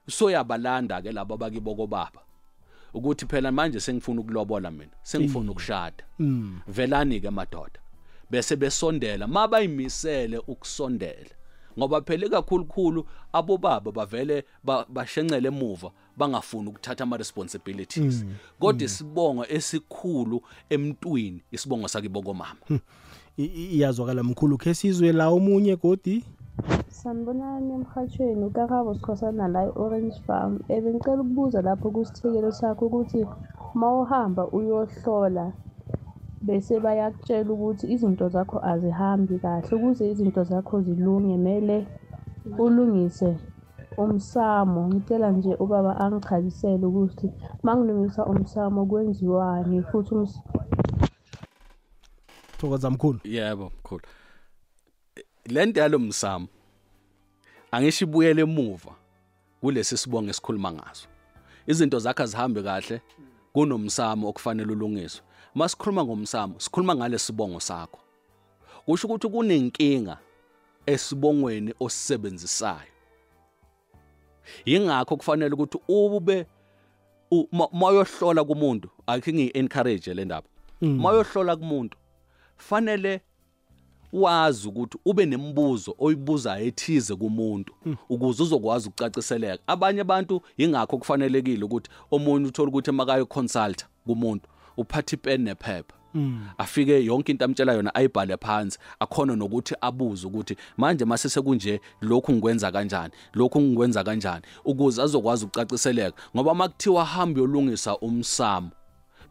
soyabalanda ke labo bakiboko baba ukuthi phela manje sengifuna ukulobola mina sengifuna ukushada. Mm. velani ke madoda. Bese besondela mabayimisele ukusondela. Ngoba phela kakhulukhulu abobaba bavele ba- bashencele emuva bangafuni ukuthatha ama responsibilities kodwa isibongo esikhulu emntwini isibongo sakiboko mama iyazwakala mkhulu khe sizwe la omunye godi sanibonani emhathweni ukarabo sikhosana la e-orange farm um bengicela ukubuza lapho kusithekelo sakho ukuthi uma uhamba uyohlola bese bayakutshela ukuthi izinto zakho azihambi kahle ukuze izinto zakho zilunge mele ulungise umsamo. Ngicela nje ubaba angichazisele ukuthi uma ngilungisa umsamo kwenziwani futhi ums- thokoza mkhulu yebo mkhulu. Lento yalomsamo angisho ibuyele emuva kulesi sibongo esikhuluma ngaso. Izinto zakhe azihambe kahle kunomsamo okufanele ulungiswe. Masikhuluma ngomsamo sikhuluma ngale sibongo sakho. Kusho ukuthi kunenkinga esibongweni osisebenzisayo. Yingakho kufanele ukuthi ube mayohlola kumuntu akhe ngi-encourage le ndaba. Mayohlola kumuntu fanele wazi ukuthi ube nemibuzo oyibuzayo ethize kumuntu ukuze uzokwazi ukucaciseleka. Abanye abantu yingakho kufanelekile ukuthi omunye uthola ukuthi makayo consult kumuntu uphatha ipen nephepha. Afike yonke into amtshela yona ayibhale phansi akhona nokuthi abuze ukuthi manje mase sekunje lokhu ngikwenza kanjani lokhu ngikwenza kanjani ukuze azokwazi ukucaciseleka. Ngoba makuthiwa hambe yolungisa umsamo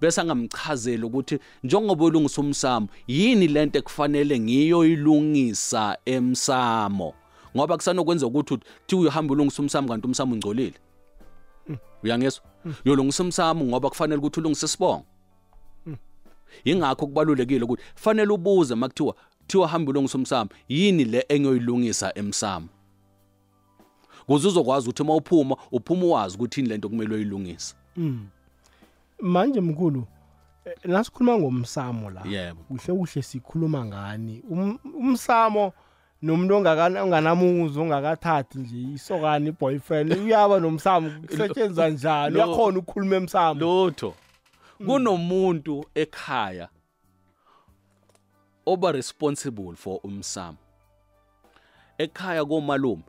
bese angamchazeli ukuthi njengoba ulungisa umsamo yini lento ekufanele ngiyoyilungisa emsamo? Ngoba kusanokwenza ukuthi thi uyahamba ulungisa umsamo kanti umsamo ungcolile. Uyangizwa? Uyolungisa umsamo ngoba kufanele ukuthi ulungise isibongo? Ingakho kubalulekile ukuthi fanele ubuze makuthiwa thiwa hamba ulungisa umsamo yini le engiyoyilungisa emsamo? Kuze uzokwazi ukuthi uma uphuma uphuma uwazi ukuthi yini lento kumele uyilungise. Manje mkhulu eh, nasikhuluma ngomsamo la. Kuhle kuhle sikhuluma ngani? Um- umsamo nomuntu onganamuzi ongakathathi nje isokani i-boyfriend uyaba nomsamo kusetshenzwa njani? uyakhona ukukhuluma emsamo? Lutho kunomuntu ekhaya oba responsible for umsamo. Ekhaya komalume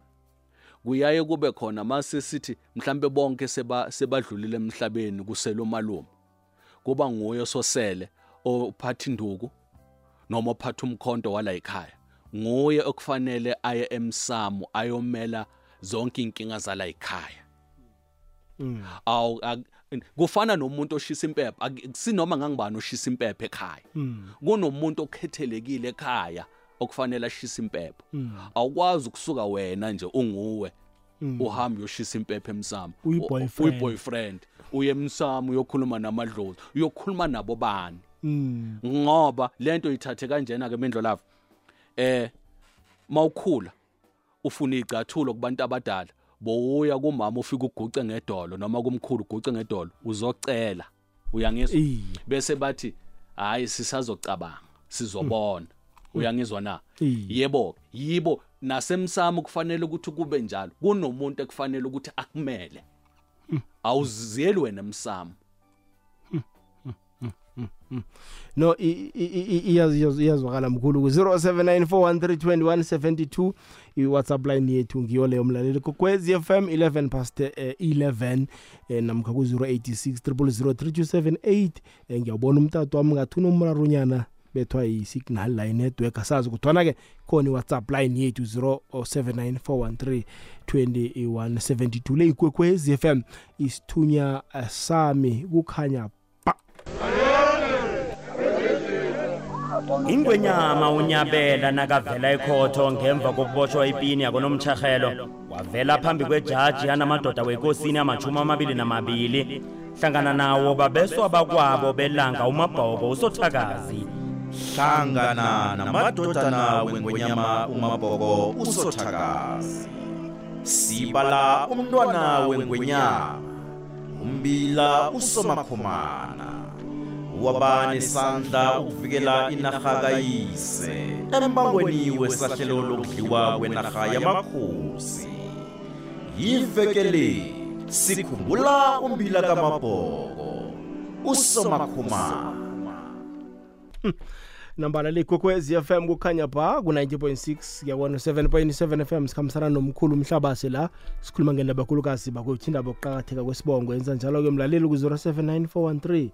kuyaye kube khona mase sithi mhlambe bonke seba sebadlulile emhlabeni kuselo malume kuba nguye sosele ophatha induku noma ophatha umkhonto wala ekhaya. Nguye okufanele aye emsamo ayomela zonke inkinga zala ekhaya. Awu ak- kufana nomuntu oshisa impepha Ak- sinoma ngangibani oshisa impepha ekhaya. Kunomuntu okhethelekile ekhaya. Okufanele ashisa impepha awukwazi ukusuka wena nje unguwe uhambe uyoshisa impepha emsamo. Uyi-boyfriend. uyi-boyfriend uye emsamo uyokhuluma namadlozi uyokhuluma nabo bani Mm. ngoba lento ithathe kanjena ke mendlo lava eh mawukhula ufuna igcathulo kubantu abadala bowuya kumama ufika uguce ngedolo noma kumkhulu uguce ngedolo uzocela uyangizwa? Iye. bese bathi hayi sisazocabanga sizobona. Uyangizwa na? Iye. yebo yibo. Nasemsamo kufanele ukuthi kube njalo. Kunomuntu ekufanele ukuthi akumele. Awuziyeli wena emsamo no i- i- i- i- iyaz- iyaz- iyazwakala mkhulu ku-0794132172 i-whatsapp line yethu ngiyo leyo mlaleli. Kokwezi fm 11 past eh, 11 eh, namkha ku-086 0003278 eh, ngiyawubona umtato wami ngathi unomraronyana bethwa yi-signal la inetwork asazi kudwana-ke khona i-whatsapp line yethu 0794132172 le ikwekwezi fm isithunya eh, sami kukhanya ingwenyama unyabela nakavela ekhotho ngemva kokuboshwa ipini yakonomtshahelo wavela phambi kwejaji yanamadoda wekosini amajumi amabili namabili. Hlangana nawo babeswa bakwabo belanga umabhoko usothakazi. Hlangana namadodana wengonyama umabhoko usothakazi sibala umntwana wengwenyama umbila usomakhomana waba nesandla ukuvikela inarha kayise. Embangweni wesahlelo lokudliwa kwenarha yamakhosi. Yivekele sikhumbula umbila kamabhoko usomakhomana nambala le kokwezi FM kukhanya ba ku90.6 yakwana 7.7 FM sikhambisana nomkhulu umhlabase la sikhuluma ngendaba khulukazi bakwethindaba okuqakatheka kwesibongo. Yenza njalo ke mlaleli ku 079413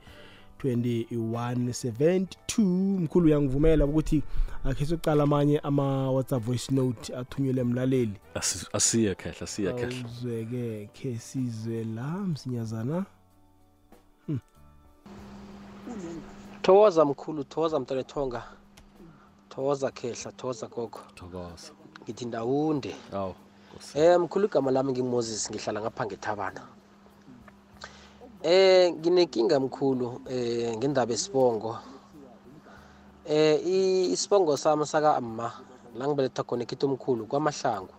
2172 mkhulu uyangivumela ukuthi akhe socala amanye ama WhatsApp voice note athunyelwe emlaleli Asi- asiye khehla asiye khehla. Awuzweke khe sizwe la msinyazana. Thokoza mkhulu thokoza mntanethonga thokoza khehla thokoza gogo. Thokoza. Ngithi ndawunde. Awu eh mkhulu igama lami ngimoses ngihlala ngapha ngethabana. Eh nginenkinga mkhulu eh ngendaba esibongo eh isibongo sami saka amma la ngibeletha khona ekhithi omkhulu kwamahlangu.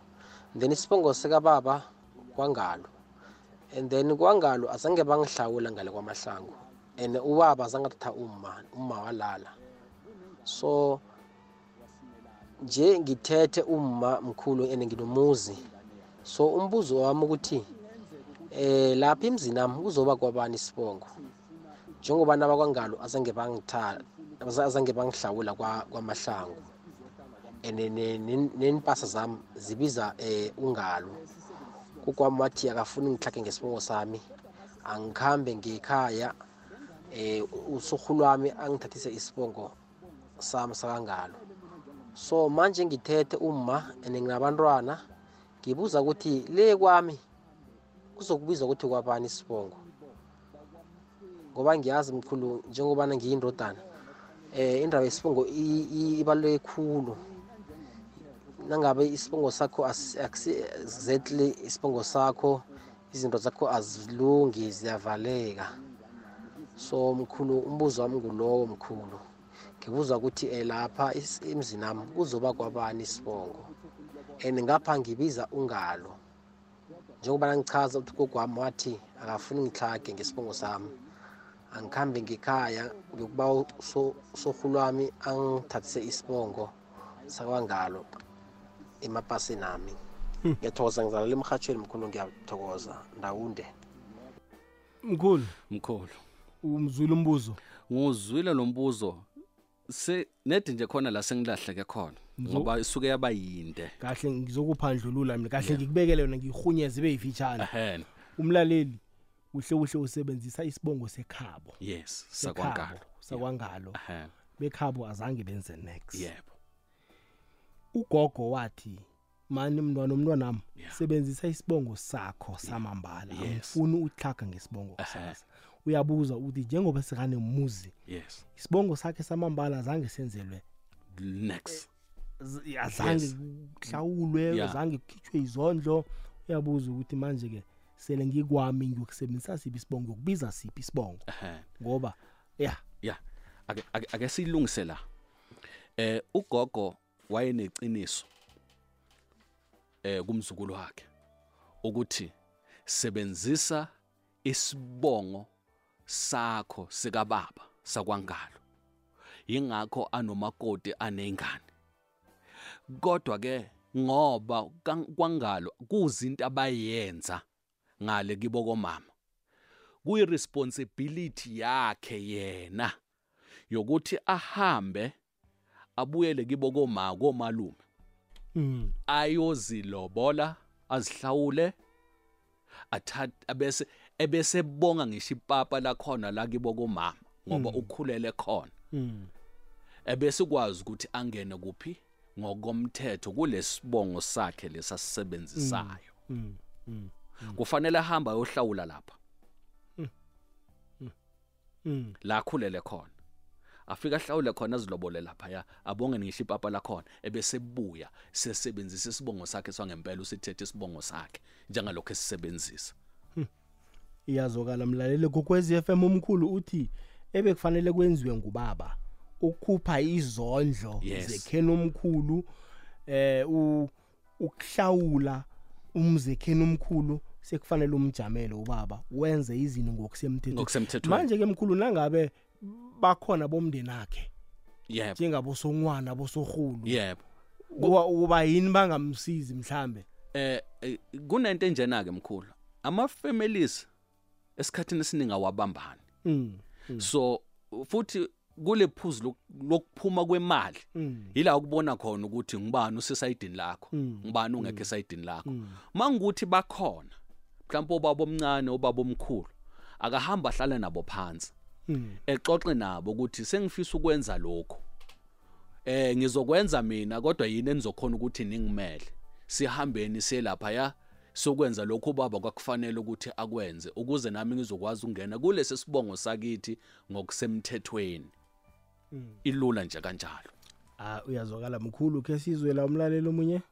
Then isibongo sika baba kwangalo. And then kwangalo azange bangihlawula ngale kwamahlangu. And ubaba azange athatha umma umma walala. So nje ngithethe umma mkhulu and nginomuzi. So umbuzo wami ukuthi eh lapha emzini nami kuzoba kwabani isibongo? Njengoba nabakwangalo azange bangithatha azange bangihlawula kwa- kwamahlangu. And ne- ne- nempasa zami zibiza eh ungalo. Kukwami wathi akafuni ngihlake ngesibongo sami. Angikhambe ngekhaya eh usuhulu wami angithathise isibongo sami sakangalo. So manje ngithethe uma and nginabantwana ngibuza ukuthi le kwami kuzokubizwa ukuthi kwabani isibongo? Ngoba ngiyazi mkhulu njengobana ngiyindodana eh indaba yesibongo i- i- ibaluleke khulu. Nangabe isibongo sakho asi- akusi exactly isibongo sakho izinto zakho azilungi ziyavaleka. So mkhulu umbuzo wami ngulowo mkhulu. Ngibuza ukuthi eh lapha emzini nami kuzoba kwabani isibongo? And ngapha ngibiza ungalo. Njengoba ngichaza ukuthi gogwami wathi akafuni ngihlage ngesibongo sami. Angikhambe ngekhaya ngiyokuba sohulu wami angithathise isibongo sakwangalo emapasini ami. Ngiyathokoza ngizalela emhatshweni mkhulu ngiyathokoza. Ndawunde. Mkhulu. Mkhulu. Umzwile umbuzo. Nguzwile lo mbuzo. Se nedi nje khona la sengilahleke khona Ngizo- ngoba isuke yaba yinde. Kahle ngizokuphandlulula mina kahle Yeah. ngikubekele yona ngiyihunyeze ibe yifitshane ehena. Umlaleli uhle uhle usebenzisa isibongo sekhabo. Yes Sekhabo, sakwangalo. sakwangalo. Ehena. Bekhabo azange benze next. Yebo. Ugogo wathi mani mntwana umntwanami Yeah. sebenzisa isibongo sakho samambala. Yes. angifuni uhlaga ngesibongo Ehhe. sasa uyabuza ukuthi njengoba sekanemuzi yes. isibongo sakhe samambala azange senzelwe next. Z- azange Yes. kuhlawulwe Yeah. azange kukhitshwe izondlo. Uyabuza ukuthi manje ke sele ngikwami ngiyokusebenzisa siphi isibongo ngiyokubiza siphi isibongo? Ehena ngoba ya. Ya. Ake ake- ake silungise la. Eh ugogo wayeneqiniso eh kumzukulu wakhe ukuthi sebenzisa isibongo sakho sika baba sakwangalo. Ingakho anomakoti anengane. Kodwa ke ngoba kwangalo kuzinto abayenza ngale kibo komama. Kuyiresponsibility yakhe yena yokuthi ahambe abuyele kibo koma komalume. Mm. ayozilobola azihlawule athatha bese ebese bonga ngisho ipapa lakhona la kibo komama ngoba Mm. ukhulele khona. Mm. ebese ukwazi ukuthi angene kuphi ngokomthetho kulesibongo sakhe lesasisebenzisayo Mm. Kufanele ahamba ayohlawula lapha. La akhulele khona. Afika ahlawule khona azilobole lapha abonge ngisho ipapa lakhona ebese buya sesebenzisa isibongo sakhe swangempela usithethe isibongo sakhe njengalokho esisebenzisa. Iyazokala mlaleli kokwezi FM omkhulu uthi ebekufanele kwenziwe ngubaba ukukhupha izondlo Yes. zekheni omkhulu eh u- ukuhlawula umzekheni omkhulu sekufanele umjamele ubaba wenze izinto ngokusemthethweni. Ngokusemthethweni. manje ke mkhulu nangabe bakhona bomndeni akhe yebo njengabosongwana bosorhulu yebo. kuba uba yini bangamsizi mhlambe? Eh eh, kunento enjena ke mkhulu ama families esikhathini esiningi awabambani mm. so futhi kule phuzu lok- lokuphuma kwemali Mm. yila ukubona khona ukuthi ngibani usesayidini lakho Mm. ngibani ungekho esayidini lakho mangukuthi bakhona mhlawumbe obaba omncane obaba omkhulu akahamba ahlale nabo phansi Mm. exoxe nabo ukuthi sengifisa ukwenza lokho eh ngizokwenza mina kodwa yini enizokhona ukuthi ningimele sihambeni selapha ya sokwenza lokho baba kwakufanele ukuthi akwenze ukuze nami ngizokwazi ukungena kulesi sibongo sakithi ngokusemthethweni. Ilula nje kanjalo. Ah uyazwakala mkhulu ke sizwe la umlaleli omunye?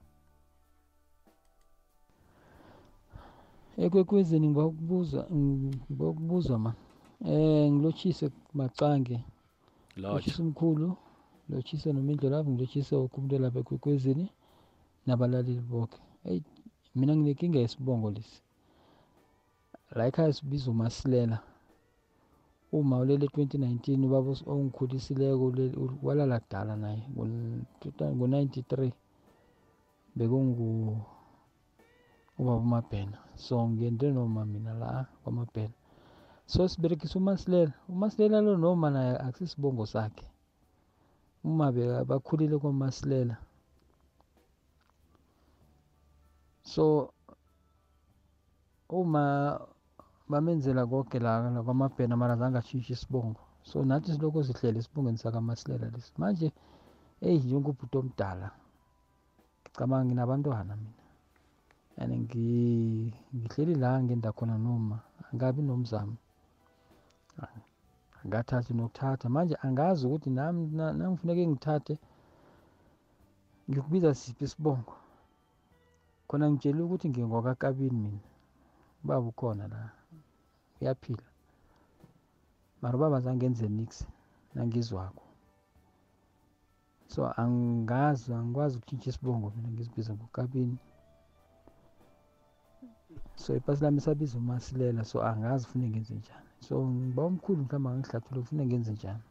Ekwekwezeni ngibakubuza ngibakubuza ma. Eh ngilotshise macange. Lodge lochisa umkhulu lochisa nomindlo lapho ngilochisa wonke umuntu lapha ekwekwezini nabalaleli bonke eyi mina nginenkinga yesibongo lesi. La ekhaya sibiza umasilela. Uma ulele 2019 ubaba os- ongikhulisileko ulele- ul- walala kudala naye ngo-93 bekungu ubaba umabhena. So ngiyente noma mina la kwamabhena. So siberekisa umasilela. Umasilela lo noma naye akusisibongo sakhe. Uma be- bakhulile kwamasilela so uma bamenzela konke la la kwamabhena mara zange ashintshe isibongo. So nathi silokho sihlele esibongweni sakamasilela lesi. Manje eyi njengobhuti omdala ngicabanga nginabantwana mina. And ngi- ngihleli la ngenda khona noma angabi nomzamo. Angathathi nokuthatha. Manje angazi ukuthi nami na- nangifuneke ngithathe ngikubiza siphi isibongo. Khona ngitshele ukuthi ngingwakakabini mina? Ubaba ukhona la. Uyaphila. Mara ubaba zangenze nix nangizwako. So angazi angikwazi ukutshintsha isibongo mina ngizibiza ngokabini. So ipasi lami sabiza umasilela so angazi fune ngenze njani. So ngiba umkhulu mhlawumbe angihlathule fune ngenze njani.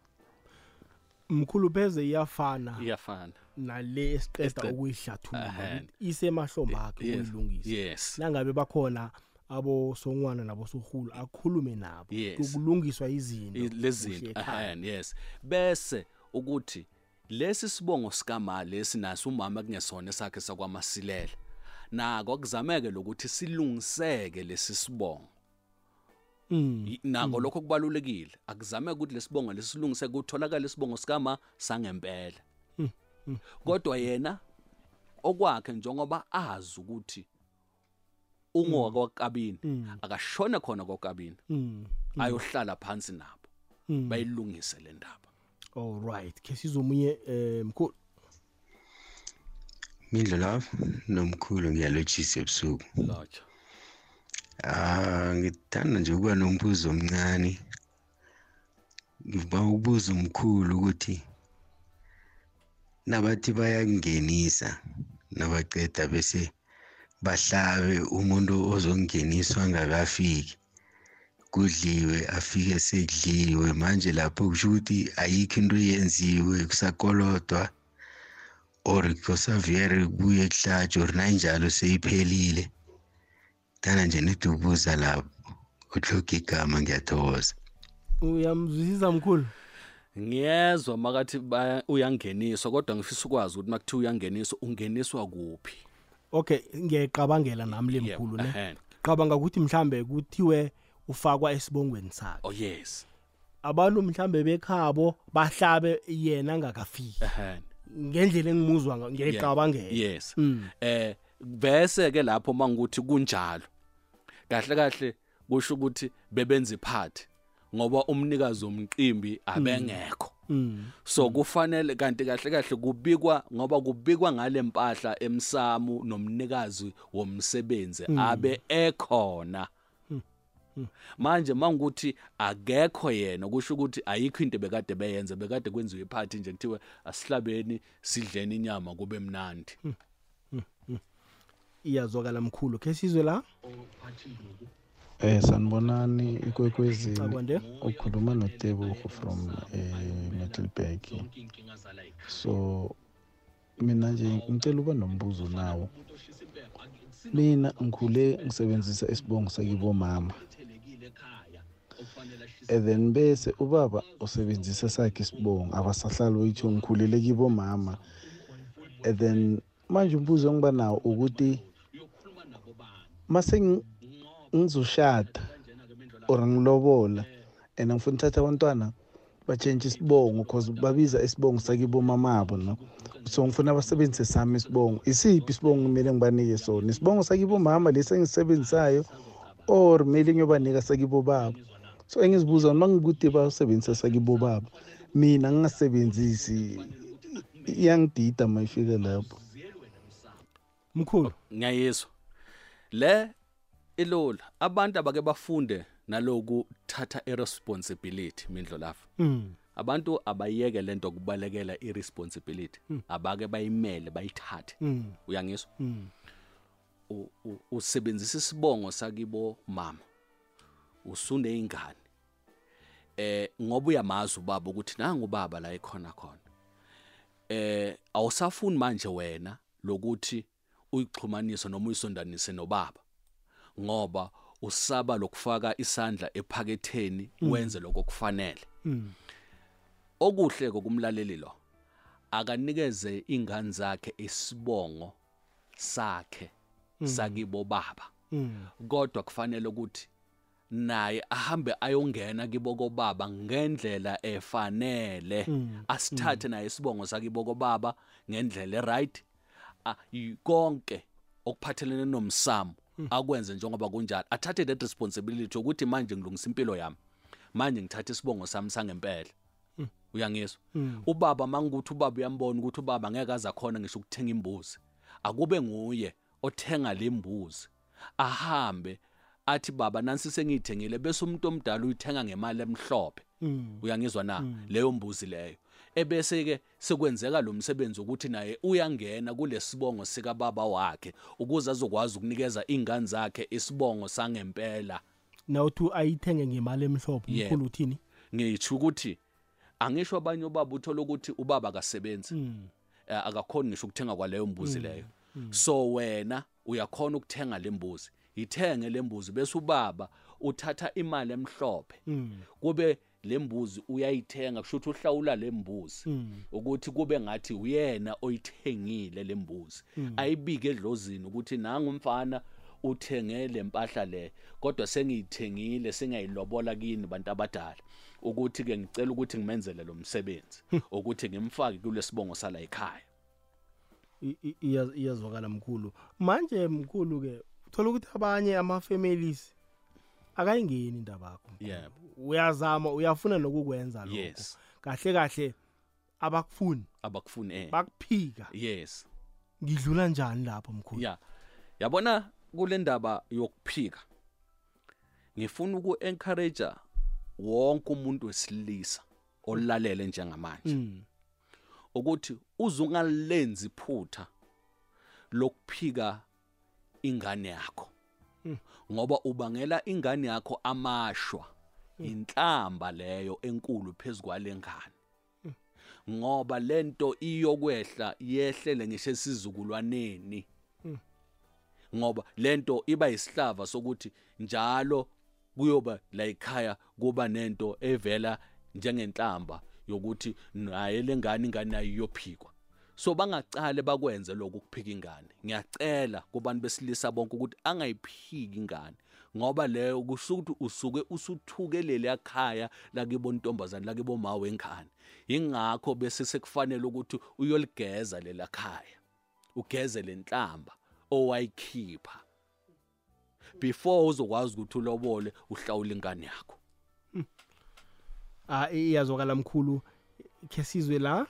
Mkhulu pheze iyafana. Iyafana. Nale esiqeda ukuyihlathulula isemahlombe akhe Yes. ukuyilungisa yes. Nangabe bakhona abosongwana nabosorhulu akhulume nabo ukulungiswa izinto lezinto yes. Bese ukuthi lesi sibongo sikama lesi naso umama kungesona sakhe sakwamasilela. Nako akuzameke lokuthi silungiseke lesi sibongo. Mm. Nako lokho kubalulekile. Akuzameke ukuthi lesibongo lesilungiseke kutholakala isibongo sikama sangempela. Kodwa yena okwakhe njengoba azi ukuthi ungokwakabini akashone khona kwakabini Mm. ayohlala phansi nabo Mm. bayilungise le ndaba all right ke sizomunye eh mkhulu Mindlo lapho nomkhulu ngiyalotshisa ebusuku. lotsha Ah ngithanda nje ukuba nombuzo omncane. Ngiba ukubuza umkhulu ukuthi nabathi bayangenisa nabaqeda bese bahlabe umuntu ozongeniswa ngakafiki kudliwe afike sekudliwe. Manje lapho kusho ukuthi ayikho into yenziwe kusakolodwa or kusavere kubuye kuhlatshwe or nayinjalo seyiphelile. Thana nje nidubuza lapho uhloga igama ngiyathokoza. Uyamzwisisa mkhulu? Ngiyezwa makathi baya- uyangeniswa kodwa ngifisa ukwazi ukuthi makuthiwa uyangeniswa ungeniswa kuphi? Okay ngiyayiqabangela nami le Yebo, mkhulu ne. ahen. qabanga ukuthi mhlambe kuthiwe ufakwa esibongweni sakhe. Oh yes. Abantu mhlambe bekhabo bahlabe yena angakafiki. Ahen ngendlela engimuzwa nga- Yeah. ngiyayicabangela yes. Mm. eh bese ke lapho mangukuthi kunjalo kahle kahle kusho ukuthi bebenza iphathi ngoba umnikazi womqimbi abengekho. Mm. so kufanele kanti kahle kahle kubikwa ngoba kubikwa ngale mpahla emsamu nomnikazi womsebenzi abe ekhona. Manje mangukuthi akekho yena kusho ukuthi ayikho into bekade beyenze bekade kwenziwe iphathi nje kuthiwe asihlabeni sidleni inyama kube mnandi. Iyazwakala mkhulu. Ke sizwe la? Eh sanibonani ikwekwezini Akwande. ukhuluma noTebogo from eh Middelburg. So mina nje ngicela uba nombuzo nawo. Mina ngikhule ngisebenzisa isibongo sakibo mama. And then bese ubaba usebenzisa sakhe isibongo abasahlali wethu ngikhulele kibo mama. And then manje umbuzo engiba nawo ukuthi mase ngi- ngizoshada or ngilobola and ngifuna uthatha abantwana batshentshe isibongo because babiza isibongo sakibo mamabo no. So ngifuna basebenzise sami isibongo. Isiphi isibongo kumele ngibanike sona? Isibongo sakibo mama lesi engisisebenzisayo or kumele ngiyobanika sakibo baba so engizibuza uma ngikude basebenzisa sakibo baba mina ngingasebenzisi iyangidida uma ifika lapho. Mkhulu. Ngiyayizwa le ilula abantu abake bafunde naloku thatha irresponsibility mindlo lapha Mm. abantu abayeke lento kubalekela irresponsibility abake bayimele bayithathe. Mm. uyangizwa? Mm. Usebenzisa isibongo sakibo mama usunde ingane. Eh ngoba uyamazi ubaba ukuthi nangu baba la ekhona khona. Eh awusafuni manje wena lokuthi uyixhumanise noma uyisondanise nobaba. Ngoba usaba lokufaka isandla ephaketheni Mm. wenze lokho kufanele Mm. okuhle kokumlaleli lo akanikeze ingane zakhe isibongo sakhe Mm. sakibo baba kodwa kufanele ukuthi naye ahambe ayongena kibo kobaba ngendlela efanele. Asithathe naye isibongo sakibo kobaba ngendlela eright. Y- konke okuphathelene nomsamo akwenze njengoba kunjalo. Athathe that responsibility ukuthi manje ngilungisa impilo yami. Manje ngithatha isibongo sami sangempela. Mm. uyangizwa? Mm. ubaba mangukuthi ubaba uyambona ukuthi ubaba ngeke aza khona ngisho ukuthenga imbuzi. Akube nguye othenga le mbuzi. Ahambe athi baba nansi sengiyithengile. Bese umuntu omdala uyithenga ngemali emhlophe. Mm. uyangizwa na? Mm. leyo mbuzi leyo. Ebese ke sekwenzeka lo msebenzi ukuthi naye uyangena kulesibongo sika baba wakhe ukuze azokwazi ukunikeza ingane zakhe isibongo sangempela nawuthi ayithenge ngemali emhlophe Yebo. mkhulu uthini ngitsho ukuthi angisho abanye ubaba uthola ukuthi ubaba akasebenzi Mm. eh, akakhoni ngisho ukuthenga kwaleyo mbuzi Mm. leyo Mm. so wena uyakhona ukuthenga le mbuzi ithenge le mbuzi bese ubaba uthatha imali emhlophe Mm. kube le mbuzi uyayithenga kusho ukuthi uhlawula le mbuzi. Mm. ukuthi kube ngathi uyena oyithengile le mbuzi. Mm. ayibike edlozini ukuthi nangumfana uthenge le mpahla le kodwa sengiyithengile sengiyayilobola kini bantu abadala. Ukuthi ke ngicela ukuthi ngimenzele lo msebenzi ukuthi ngimfake kulesibongo sala ekhaya. Iyazwakala mkhulu. Manje mkhulu ke uthola ukuthi abanye ama-families akayingeni indaba yakho yebo. Uyazama uyafuna nokukwenza lokho. Yes. Kahle kahle abakufuni. Abakufuni eh. Bakuphika. Yes. Ngidlula njani lapho mkhulu? Ya. Yabona kule ndaba yokuphika ngifuna uku-encourage wonke umuntu wesilisa olalele njengamanje. Mm. ukuthi uze ungalenzi iphutha lokuphika ingane yakho. Ngoba ubangela ingane yakho amashwa inhlamba leyo enkulu phezukwale ngane ngoba lento iyokwehla yehlele ngisho esizukulwaneni. Mm. ngoba lento iba isihlava sokuthi njalo kuyoba la ekhaya kuba nento evela njengenhlamba yokuthi naye lengane ingane nayo iyophikwa so bangacale bakwenze lokhu kuphika ingane. Ngiyacela kubantu besilisa bonke ukuthi angayiphiki ingane ngoba leyo kusho ukuthi usuke usuthukelele ekhaya lakibo ntombazane lakibo ma wengane. Ingakho bese sekufanele ukuthi uyoligeza lela khaya ugeze lenhlamba owayikhipha before uzokwazi ukuthi ulobole uhlawule ingane yakho. Ah iyazwakala mkhulu ke sizwe la.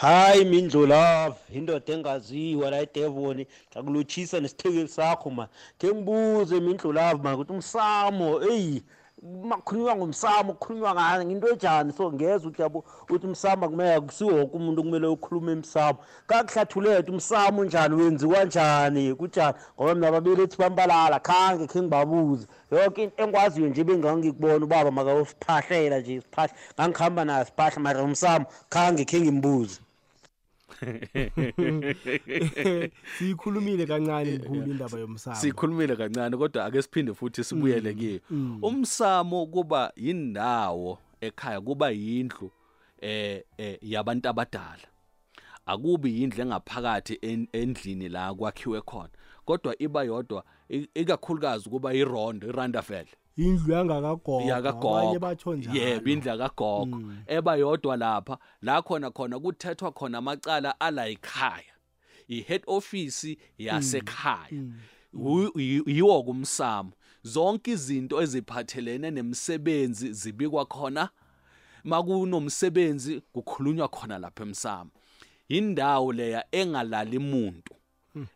Hayi mindlulavu indoda engaziwa la edevoni ngakulotshisa nesithekeli sakho ma. Ke ngibuze mindlulavu ma ukuthi umsamo eyi makukhulunywa ngomsamo kukhulunywa ngani? Nginto enjani? So ngeza ukuthi yabo uthi umsamo kumele kusiwo wonke umuntu kumele ukhulume emsamo kakuhlathulele ukuthi umsamo njani? Wenziwa njani? Kunjani? Ngoba mina babili ethi bambalala khange khe ngibabuze. Yonke into engikwaziyo nje bengangikubona ubaba makawusiphahlela nje siphahla ngangihamba naye siphahla mara umsamo khange khe ngimbuze. siyikhulumile kancane mkhulu indaba yomsamo. Sikhulumile kancane kodwa ake siphinde futhi sibuyele kiyo umsamo kuba yindawo ekhaya kuba yindlu eh eh, yabantu abadala. Akubi yindlu engaphakathi en- endlini la kwakhiwe khona. Kodwa iba yodwa i- ikakhulukazi kuba irondo irandafel indlu yangakagogo abanye yakagogo batsho njalo. Yebo indlu yakagogo. Eba yodwa lapha la khona khona kuthethwa khona amacala ala ekhaya. I-head office yasekhaya. Wu- yi- yiwo kumsamo. Zonke izinto eziphathelene nemsebenzi zibikwa khona. Makunomsebenzi kukhulunywa khona lapha emsamo. Indawo leya engalali umuntu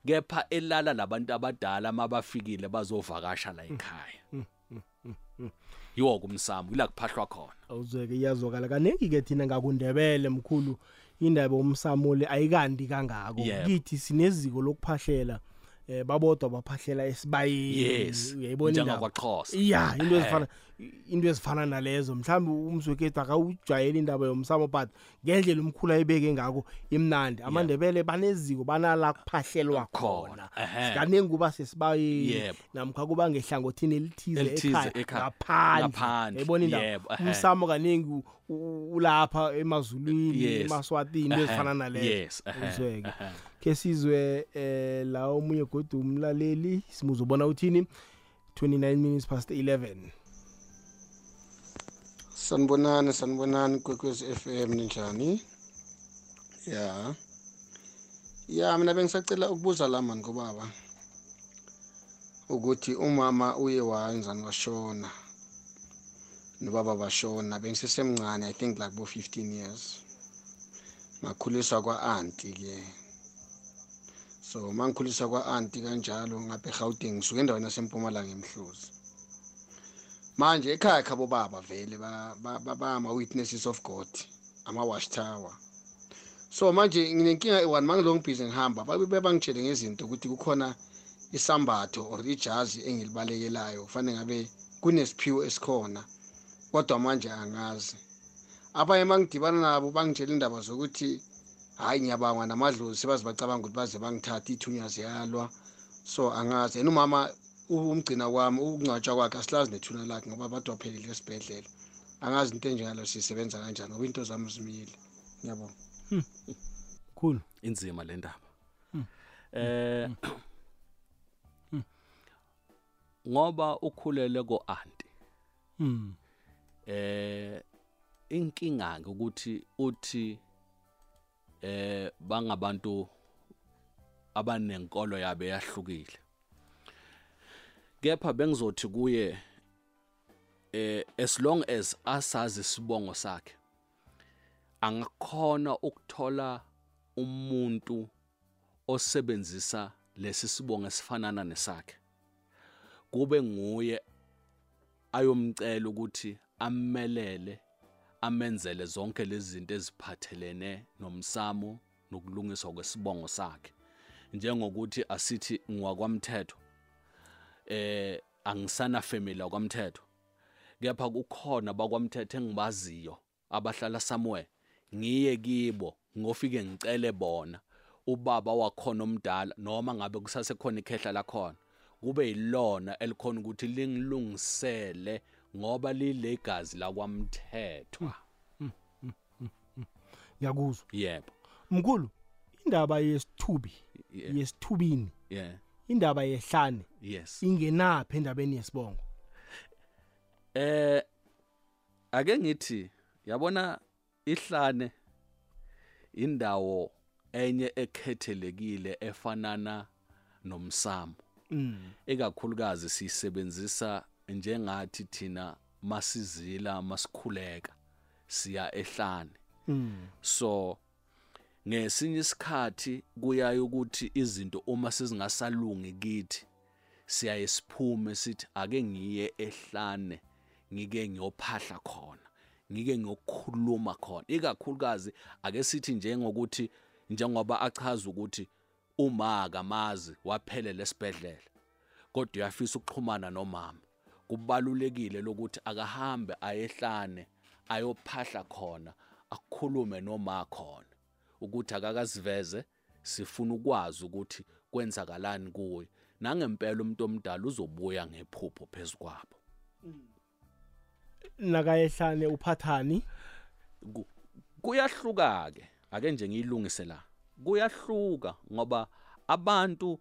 kepha elala labantu abadala mabafikile bazovakasha la ekhaya. Yiwo kumsamo ila kuphahlwa khona. Awuzweke iyazwakala. Kaningi-ke thina ngakundebele mkhulu indaba yomsamo le ayikandi kangako. Yebo. kithi sineziko lokuphahlela eh babodwa baphahlela esibayeni Yes, uyayibona indaba? njengakwaXhosa. ya into Eh. ezifana into ezifana nalezo mhlawumbe umzwekethu akawujwayeli indaba yomsamo but ngendlela umkhulu ayibeke ngako imnandi amandebele baneziko banala kuphahlelwa khona ehe. kaningi kuba sesibayeni Yebo. namkha kuba ngehlangothini elithize Elithize ekhaya ekhaya. ngaphandle Ngaphandle, yayibona indaba yebo, ehe. umsamo kaningi u- u- ulapha emazulwini Yes. emaswatini into Ehe, ezifana nalezo yes, ehe, uzweke ehe. Ke sizwe eh la omunye godu umlaleli simuza ubona uthini? 29 minutes past 11 sanibonani sanibonani kwekwezi FM ninjani? Ya. Ya mina bengisacela ukubuza la mani kubaba ukuthi umama uye wenzani washona nobaba bashona bengisesemncane i think like bo 15 years. Ngakhuliswa kwa-anti ke. So mangikhuliswa kwa-anti kanjalo ngapha egauteng ngisuke endaweni yasempumalanga emhluzi. Manje ekhaya khabo baba vele ba- ba- ba- bama-witnesses of god ama-wash tower. So manje nginenkinga eyi-one mangilongibhizi ngihamba bebangitshele ngezinto ukuthi kukhona isambatho or ijazi engilibalekelayo kufanele ngabe kunesiphiwo esikhona kodwa manje angazi. Abanye mangidibana nabo bangitshela indaba zokuthi hhayi ngiyabangwa namadlozi sebaze bacabanga ukuthi baze bangithathe ithunya ziyalwa. So angazi and umama umgcina kwami ukungcwatshwa kwakhe asilazi nethuna lakhe ngoba bade waphelile esibhedlela. Angazi into enjengalo sisebenza kanjani ngoba into zami zimile. Ngiyabonga. Cool inzima le ndaba. Eh ngoba ukhulele ko-anti mm eh inkinga ke ukuthi uthi eh bangabantu abanenkolo yabe yahlukile kepha bengizothi kuye eh as long as asazi isibongo sakhe angakhona ukuthola umuntu osebenzisa lesi sibongo esifanana nesakhe. Kube nguye ayomcela ukuthi amelele amenzele zonke lezi zinto eziphathelene nomsamo nokulungiswa kwesibongo sakhe. Njengokuthi asithi ngwakwamthetho eh angisana family kwamthetho kepha kukhona bakwamthetho engibaziyo abahlala somewhere. Ngiye kibo ngofike ngicele bona ubaba wakhona omdala noma ngabe kusasekhona ikhehla lakhona. Kube yilona elikhona ukuthi lingilungisele ngoba lilegazi lakwamthethwa. Ngiyakuzwa. Yebo. Mkhulu indaba yesithubi yesithubini yeah indaba yehlane yes. ingenaphi endabeni yesibongo? Eh ake ngithi yabona ihlane indawo enye ekhethelekile efanana nomsamo. Mm. Ekakhulukazi sisebenzisa njengathi thina masizila masikhuleka siya ehlane. Mm so ngesinye isikhathi kuyaye ukuthi izinto uma sizingasalungi kithi siyaye siphume sithi ake ngiye ehlane ngike ngiyophahla khona ngike ngiyokhuluma khona. Ikakhulukazi ake sithi njengokuthi njengoba achaza ukuthi uma akamazi waphelela esibhedlela kodwa uyafisa ukuxhumana nomama. Kubalulekile lokuthi akahambe ayehlane ayophahla khona akukhulume noma khona ukuthi akakaziveze sifuna ukwazi ukuthi kwenzakalani kuye nangempela umuntu omdala uzobuya ngephupho phezukwabo nakayehlane uphathani? Kuyahluka ke ake nje ngiyilungise la. Kuyahluka ngoba abantu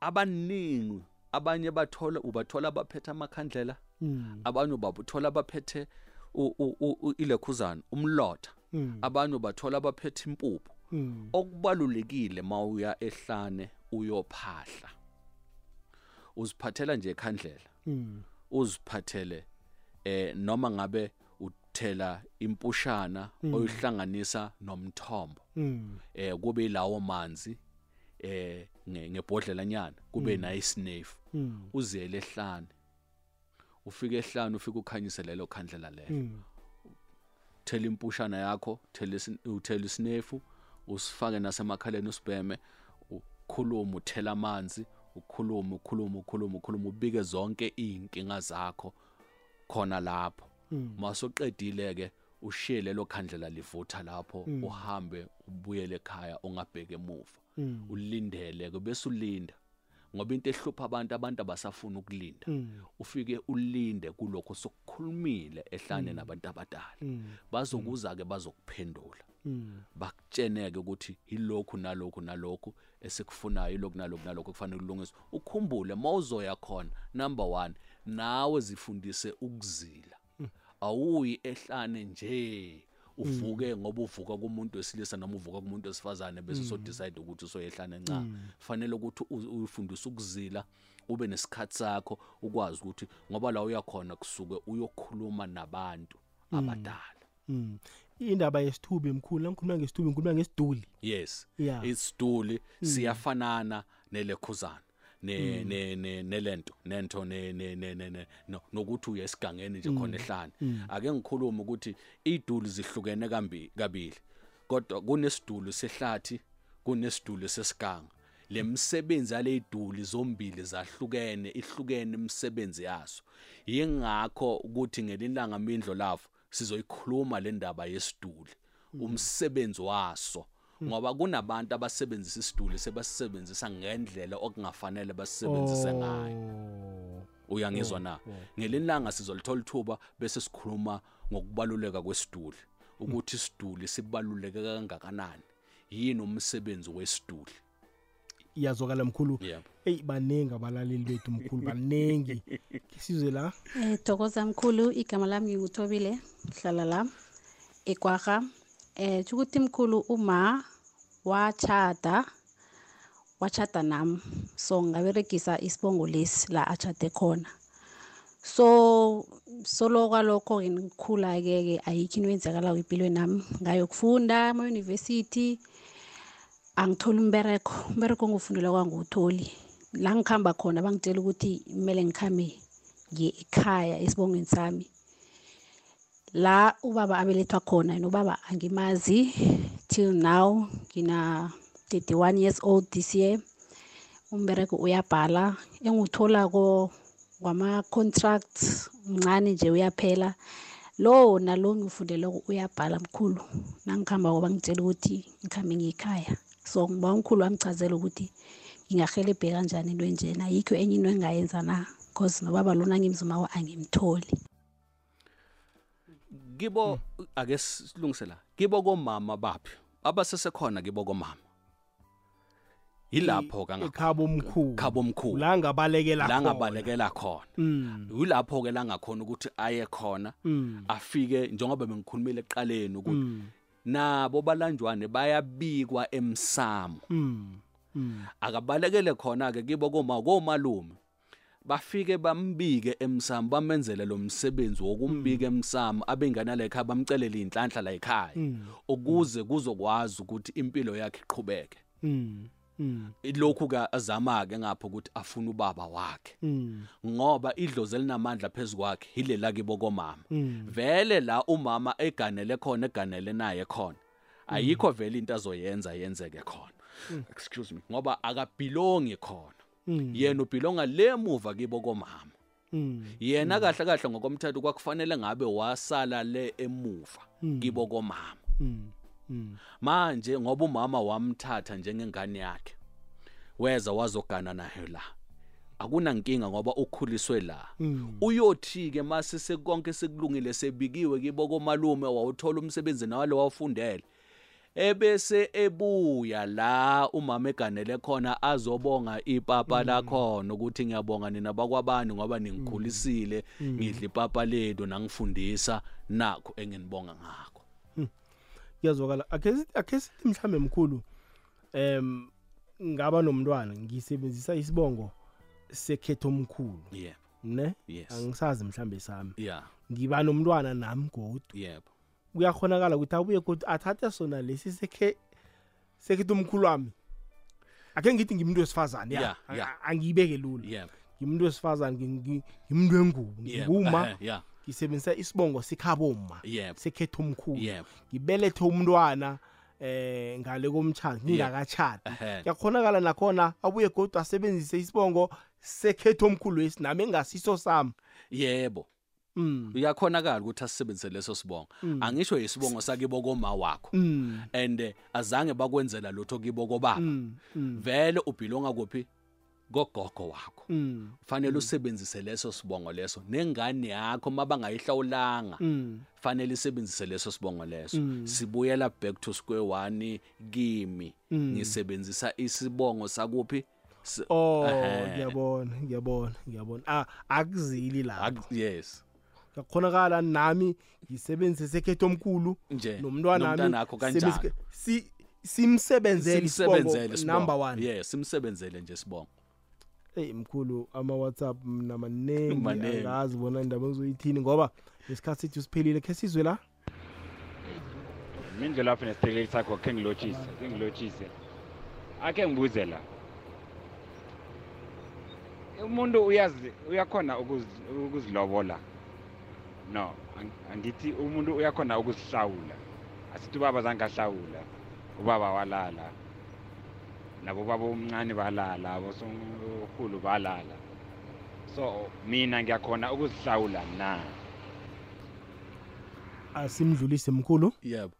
abaningi abanye bathola ubathola baphethe amakhandlela Mm. abanye ubathola baphethe u- u- u- ilekhuzana umlotha Mm. abanye ubathola baphethe impuphu Mm. okubalulekile mawuya ehlane uyophahla uziphathela nje ekhandlela Mm. uziphathele eh noma ngabe uthela impushana Mm. oyihlanganisa nomthombo Mm. eh kube lawo manzi eh nge- ngebhodlela nyana kube Mm. na isinefu Mm. uziyele ehlane ufike ehlane ufike ukhanyise lelo khandlela lelo Mm. thela impushana yakho thela uthela isinefu usifake nasemakhaleni usibheme ukhulume uthela amanzi ukhulume ukhulume ukhulume ukhulume ubike zonke izinkinga zakho khona lapho. Masoqedile ke ushiye lelo khandlela livutha lapho uhambe ubuyele ekhaya ungabheke emuva. Mm. ulindele ke bese ulinda ngoba into ehlupha abantu abantu abasafuna ukulinda Mm. ufike ulinde kulokho sokukhulumile ehlane Mm. nabantu abadala Mm. bazokuza ke bazokuphendula Mm. bakutsheneke ukuthi yilokhu nalokhu nalokhu esikufunayo yilokhu nalokhu nalokhu kufanele kulungiswe ukhumbule mawuzoya khona number 1 nawe zifundise ukuzila awuyi ehlane nje uvuke ngoba uvuka kumuntu wesilisa noma uvuka kumuntu wesifazane bese Mm. so decide ukuthi usoyehlane nca Mm. fanele ukuthi u- uyifundise ukuzila ube nesikhathi sakho ukwazi ukuthi ngoba la uyakhona kusuke uyokhuluma nabantu Mm. abadala Mm. indaba yesithubi mkhulu ngikhuluma ngesithubi ngikhuluma ngesiduli yes Yeah. isiduli Mm. siyafanana nelekhuzana ne Mm. ne ne nelento nento ne ne ne ne ne- no- nokuthi uyesigangeni nje Mm. khona ehlane Mm. ake ngikhulume ukuthi iduli zihlukene kambi kabili kodwa kunesiduli sehlathi kunesiduli sesiganga lemsebenzi yale iduli zombili zahlukene ihlukene imisebenzi yaso yingakho ukuthi ngelilanga mindlo lafo sizoyikhuluma le ndaba yesiduli umsebenzi waso ngoba kunabantu abasebenzisa isiduli sebasebenzisa ngendlela okungafanele basebenzise ngayo. Uyangizwa na? Ngelinanga sizolithola ithuba bese sikhuluma ngokubaluleka kwesiduli ukuthi isiduli sibaluleke kangakanani? Yini umsebenzi wesiduli? Iyazwakala mkhulu. Eyi baningi abalaleli bethu mkhulu baningi. Sizwe la. Eh Thokoza mkhulu. Igama lami ngikuthobile hlala la eKwaga. Eh ukuthi mkhulu uma wachata wachata nami so ngaberegisa isibongo lesi la achate khona. So solo kwalokho ke ngikhula ke ke ayikho into eyenzakalayo empilweni nami ngayokufunda ema university angithola umbereko umbereko ngufundela kwangutholi. La ngikhamba khona bangitshela ukuthi kumele ngikhambe ngiye ekhaya esibongweni sami. La ubaba abelethwa khona nobaba angimazi till now ngina 31 years old this year. Umbereko uyabhala. Engutholako wama-contract mncane nje uyaphela. Lo nalo ngifundeleko uyabhala mkhulu. Nangikhamba ngoba ngitshela ukuthi ngikhambe ngiyikhaya so ngiba umkhulu wangichazela ukuthi ngingahelebhe kanjani into enjena. Yikho enye into engingayenza na cause nobaba lona ngimzumawo angimtholi kibo ake silungise la kibo komama baphi? Abasesekhona kibo komama. Yilapho kanga ekhabo omkhulu. Khabo omkhulu. La ngabalekela la ngabalekela khona. Mm. yilapho ke la ngakhona ukuthi aye khona Mm. afike njengoba bengikhulumile eqaleni ukuthi nabo balanjwane bayabikwa emsamo. Akabalekele khona ke kibo koma komalume bafike bambike emsamo bamenzele lo msebenzi wokumbika emsamo abengana la ekhaya bamcelele inhlanhla la ekhaya Mm. ukuze kuzokwazi ukuthi impilo yakhe iqhubeke Mm. Mm. lokhu ka azama ke ngapha ukuthi afune ubaba wakhe Mm. ngoba idlozi elinamandla phezukwakhe hilela kibo komama Mm. vele la umama eganele khona eganele naye khona ayikho vele into azoyenza yenzeke khona Mm. excuse me ngoba akabhilongi khona Mm. Yena ubhilonga le muva kibo komama Mm. yena kahle kahle ngokomthetho kwakufanele ngabe wasala le emuva Mm. kibo komama Mm. Mm. manje ngoba umama wamthatha njengengane yakhe weza wazogana naye la akunankinga ngoba ukhuliswe la Mm. uyothi ke mase sekonke sekulungile sebikiwe kibo komalume wawuthola umsebenzi nawale wawufundele ebese ebuya la umama eganele khona azobonga ipapa lakhona ukuthi ngiyabonga nina bakwabani ngoba ningikhulisile Mm. ngidla ipapa lethu nangifundisa nakho enginibonga ngakho. Kuyazwakala. Akhe sithi- akhe sithi mhlambe mkhulu em ngaba nomntwana ngisebenzisa isibongo sekhetho omkhulu yeah ne? Yes. angisazi mhlambe sami. Yeah. Ngiba nomntwana nami godu. Yebo. Kuyakhonakala ukuthi abuye godu athathe sona lesi sekhe sekhetho omkhulu wami akhe ngithi ngimuntu wesifazane ya Yeah, yeah. A- angiyibeke lula yebo ngimuntu wesifazane ngi- ngi- ngimuntu wengubo Yebo, nginguma ehe, yeah. ngisebenzisa isibongo sikhabo Yebo. sekhetho omkhulu Yebo. ngibelethe umntwana eh ngale komtshado ngingakatshadi Ehe. kuyakhonakala nakhona abuye godu asebenzise isibongo sekhetho omkhulu wesi nami engasiso sami yebo Mm. Uyakhonakala ukuthi asisebenzise leso sibongo Mm. angisho isibongo sakibo koma wakho Mm. and eh, azange bakwenzela lutho kibo kobaba Mm. Mm. vele ubhilonga kuphi kogogo wakho Mm. fanele usebenzise leso sibongo leso nengane yakho mabangayihlawulanga Mm. fanele isebenzise leso sibongo leso Mm. sibuyela back to square one kimi Mm. ngisebenzisa isibongo sakuphi Oh ngiyabona ngiyabona ngiyabona ah akuzili la Ak- yes kuyakhonakala nami ngisebenzise sekhetho omkhulu nje nomntwana nomntanakho kanjalo. si simsebenzele simsebenzele isibongo number 1 yes simsebenzele nje sibongo hey mkhulu ama WhatsApp mina manengi Manengi. angazi bona indaba ngizoyithini ngoba lesikhathi sethu siphelile. Ke sizwe la? Mindlela lapho nesiteleki sakho khe ngilotshise khe ngilotshise. Akhe ngibuze la. Umuntu uyazi uyakhona ukuzi- ukuzilobola no ang- angithi umuntu uyakhona ukuzihlawula asithi ubaba zange ahlawula ubaba walala nabo baba omncane balala abosokhulu balala. So mina ngiyakhona ukuzihlawula na? Asimdlulise mkhulu. Yebo.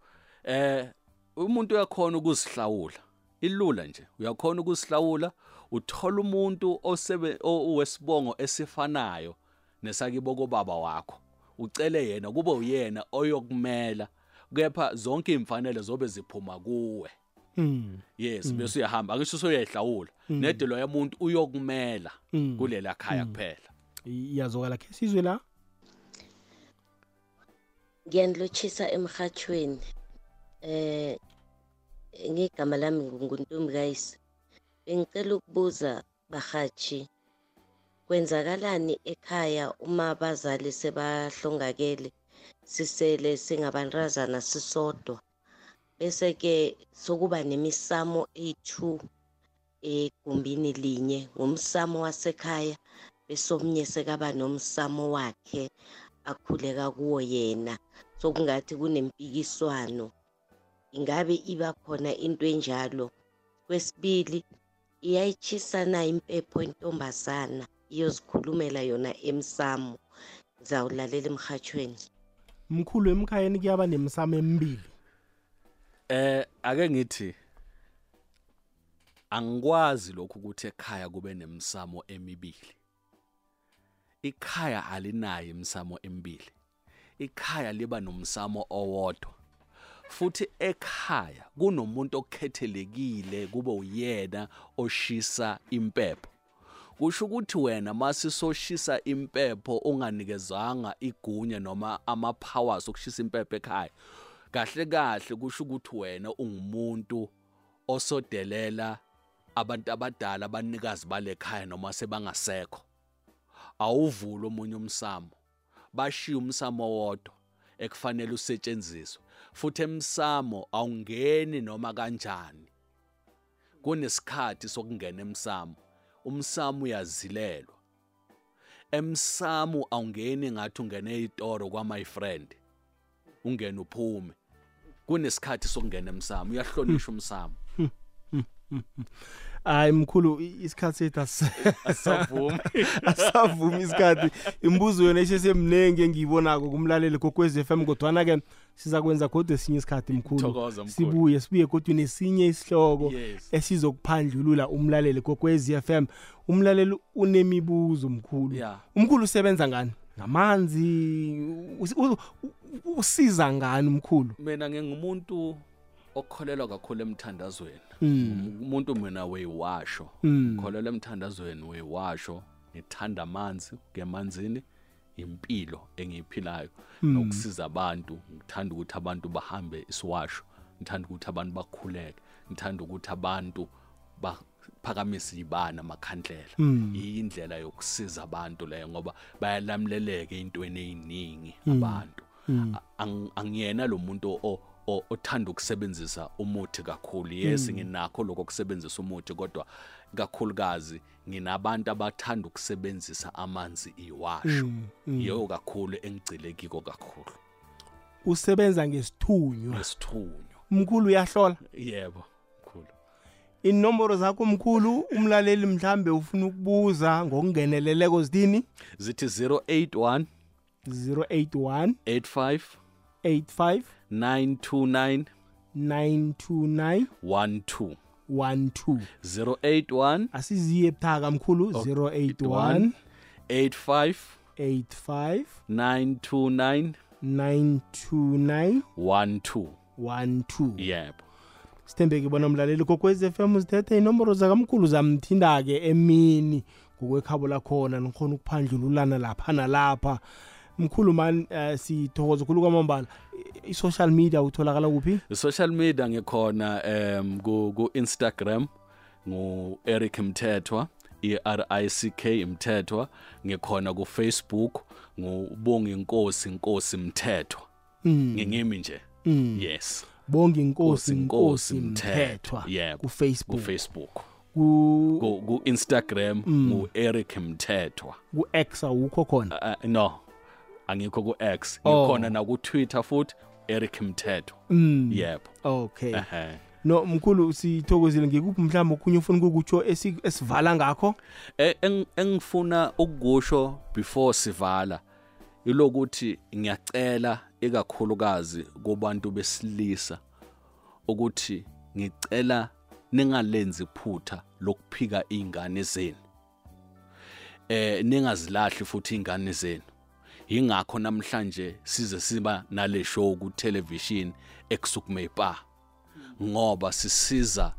Eh umuntu uyakhona ukuzihlawula ilula nje uyakhona ukuzihlawula uthola umuntu osebe o- wesibongo esifanayo nesakibo kobaba wakho. Ucele yena kube uyena oyokumela kepha zonke imfanele zobe ziphuma kuwe Mm. yes Mm. bese uyahamba angisho soyehlawula Mm. nedelo yomuntu uyokumela Mm. kulela khaya Mm. kuphela iyazwakala ke sizwe la ngiyanilotshisa emhathweni eh ngegama lami nguntombi kayise bengicela ukubuza bahatshi kwenzakalani ekhaya uma abazali sebahlongakele sisele singabantazana sisodwa? Bese ke sokuba nemisamo eyi-2 egumbini linye ngumsamo wasekhaya bese omnye sekaba nomsamo wakhe akhuleka kuwo yena. Sokungathi kunempikiswano. Ingabe iba khona into enjalo? Kwesibili iyayitshisa na impepho intombazana? Iyozikhulumela yona emsamo ngizawulalela emhathweni mkhulu emkhayeni kuyaba nemisamo emibili Eh ake ngithi angikwazi lokhu ukuthi ekhaya kube nemisamo emibili. Ikhaya alinayo imisamo emibili. Ikhaya liba nomsamo owodwa. Futhi ekhaya kunomuntu okhethelekile kube uyena oshisa impepho. Kusho ukuthi wena masisoshisa impepho unganikezanga igunya noma ama powers okushisa impepho ekhaya. kahle kahle kusho ukuthi wena ungumuntu osodelela abantu abadala abanikazi balekhaya noma sebangasekho awuvula omunye umsamo bashiya umsamo wodwa ekufanele usetshenziswe futhi emsamo awungeni noma kanjani kunesikhathi sokungena emsamo umsamo uyazilelwa. Emsamo awungeni ngathi ungene ezitoro kwa my friend. Ungena uphume. Kunesikhathi sokungena emsamo uyahlonishwa umsamo hayi mkhulu i- isikhathi sethu asi- Asisavumi. asisavumi isikhathi imibuzo yona isesemningi engiyibonako kumlaleli kokwez f m kodwana-ke siza kwenza kodwa esinye isikhathi mkhulu Thokoza, mkhulu. sibuye sibuye kodwa nesinye isihloko Yes. esizokuphandlulula umlaleli kokwez f m umlaleli unemibuzo mkhulu Yeah. umkhulu usebenza ngani ngamanzi us- u- u- usiza ngani mkhulu mina ngingumuntu okholelwa kakhulu emthandazweni Mm. umuntu mina weyiwasho Mm. ngikholelwa emthandazweni weyiwasho ngithanda amanzi ngemanzini impilo engiyiphilayo Mm. nokusiza abantu ngithanda ukuthi abantu bahambe isiwasho ngithanda ukuthi abantu bakhuleke ngithanda ukuthi abantu baphakamise ibana amakhandlela Mm. yindlela yokusiza abantu leyo ngoba bayalamleleka ey'ntweni ey'ningi Mm. abantu Mm. Ang- angiyena lo muntu o- o- othanda ukusebenzisa umuthi kakhulu. Yes Mm. nginakho lokho kusebenzisa umuthi kodwa kakhulukazi nginabantu abathanda ukusebenzisa amanzi iwasho. Mm, mm. yiyo kakhulu engigcilekiko kakhulu. Usebenza ngesithunywa. Nesithunywa mkhulu uyahlola? Yebo khulu inomboro zakho mkhulu umlaleli mhlambe ufuna ukubuza ngokungeneleleko zithini zithi 081 081 85 85 929 929 12 12 081 asiziye ebuthaka mkhulu 081 85 85 929 929 12 12 yebo. Sithembeke bona mlaleli kokwez f m zithethe inomboro zakamkhulu zamthinda-ke emini ngokwekhabo lakhona nikhona ukuphandlululana lapha nalapha mkhulu mani um sithokoza khulu kwamambala. I-social media utholakala kuphi? Social media ngikhona um ku ku Instagram ngu Eric Mthethwa E R I C K Mthethwa. Ngikhona ku Facebook ngubonga inkosi inkosi Mthethwa. Mm. ngingimi nje. Mm. yes. Bonga inkosi inkosi mthethwa. Yebo ku Facebook. Ku Facebook ku Mm. ngu Eric Mthethwa. Ku X awukho khona? Uh, no. Angikho ku X Oh. ngikhona na ku Twitter futhi Eric Mthethwa Mm. yebo. Okay. Ehe. No mkhulu sithokozile. Ngikuphi mhlawumbe okhunye ufuna ukukutsho esi- esivala ngakho? E- eng- engifuna ukukusho before sivala ilokuthi ngiyacela ikakhulukazi kubantu besilisa ukuthi ngicela ningalenzi iphutha lokuphika izingane zenu. Eh ningazilahli futhi izingane zenu. Ingakho namhlanje size siba nale show ku television ekusukume pa ngoba sisiza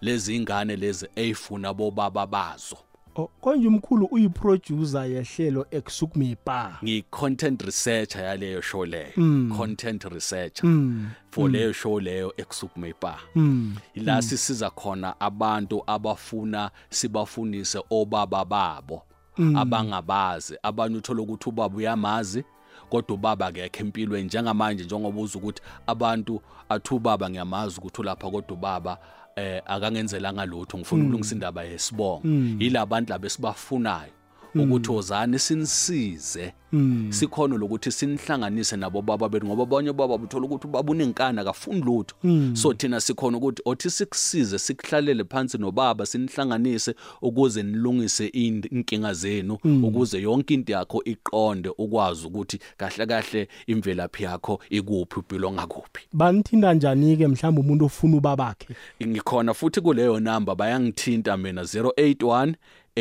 lezi ingane lezi eyifuna bobaba bazo Oh, konje umkhulu uyiproducer yehlelo ekusukume bar ngiyi-content researcher yaleyo show leyo Mm. content researcher Mm, for mm. leyo show leyo ekusukume bar Mm, ila mm. sisiza khona abantu abafuna sibafundise obaba babo Mm. Abangabazi abanye uthola ukuthi ubaba uyamazi kodwa ubaba akekho empilweni. Njengamanje njengoba uza ukuthi abantu athi ubaba ngiyamazi ukuthi ulapha kodwa ubaba eh akangenzelanga lutho. Ngifuna Mm. ukulungisa indaba yesibongo. Yilabantu yila bantu laba esibafunayo. Mm. Ukuthi ozani sinisize Mm. sikhona lokuthi sinihlanganise nabo baba bethu ngoba abanye baba uthola ukuthi ubaba unenkani akafuni lutho Mm. so thina sikhona ukuthi othi sikusize sikuhlalele phansi nobaba sinihlanganise ukuze nilungise ind- inkinga zenu Mm. ukuze yonke into yakho iqonde ukwazi ukuthi kahle kahle imvelaphi yakho ikuphi upilo ngakuphi banithinda njani-ke mhlawumbe umuntu ofuna ubabakhe ngikhona futhi kuleyo namba bayangithinta mina 081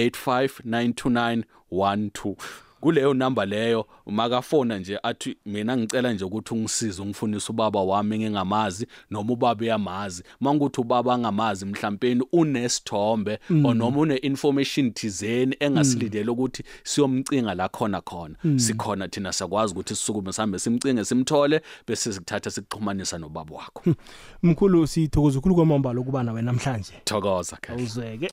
8592912 kuleyo namba leyo makafona nje athi mina ngicela nje ukuthi ungisize ungifunise ubaba wami engingamazi noma ubaba uyamazi. Mangukuthi ubaba angamazi mhlawumpeni unesithombe Mm. or noma une-information thizeni engasilindele ukuthi siyomcinga la khona khona. Mm. sikhona thina sakwazi ukuthi sisukume sihambe simcinge simthole bese sikuthatha sikuxhumanisa nobaba wakho. Mkhulu sithokoza ukhulu kwamambala ukuba nawe namhlanje. Thokoza awuzweke.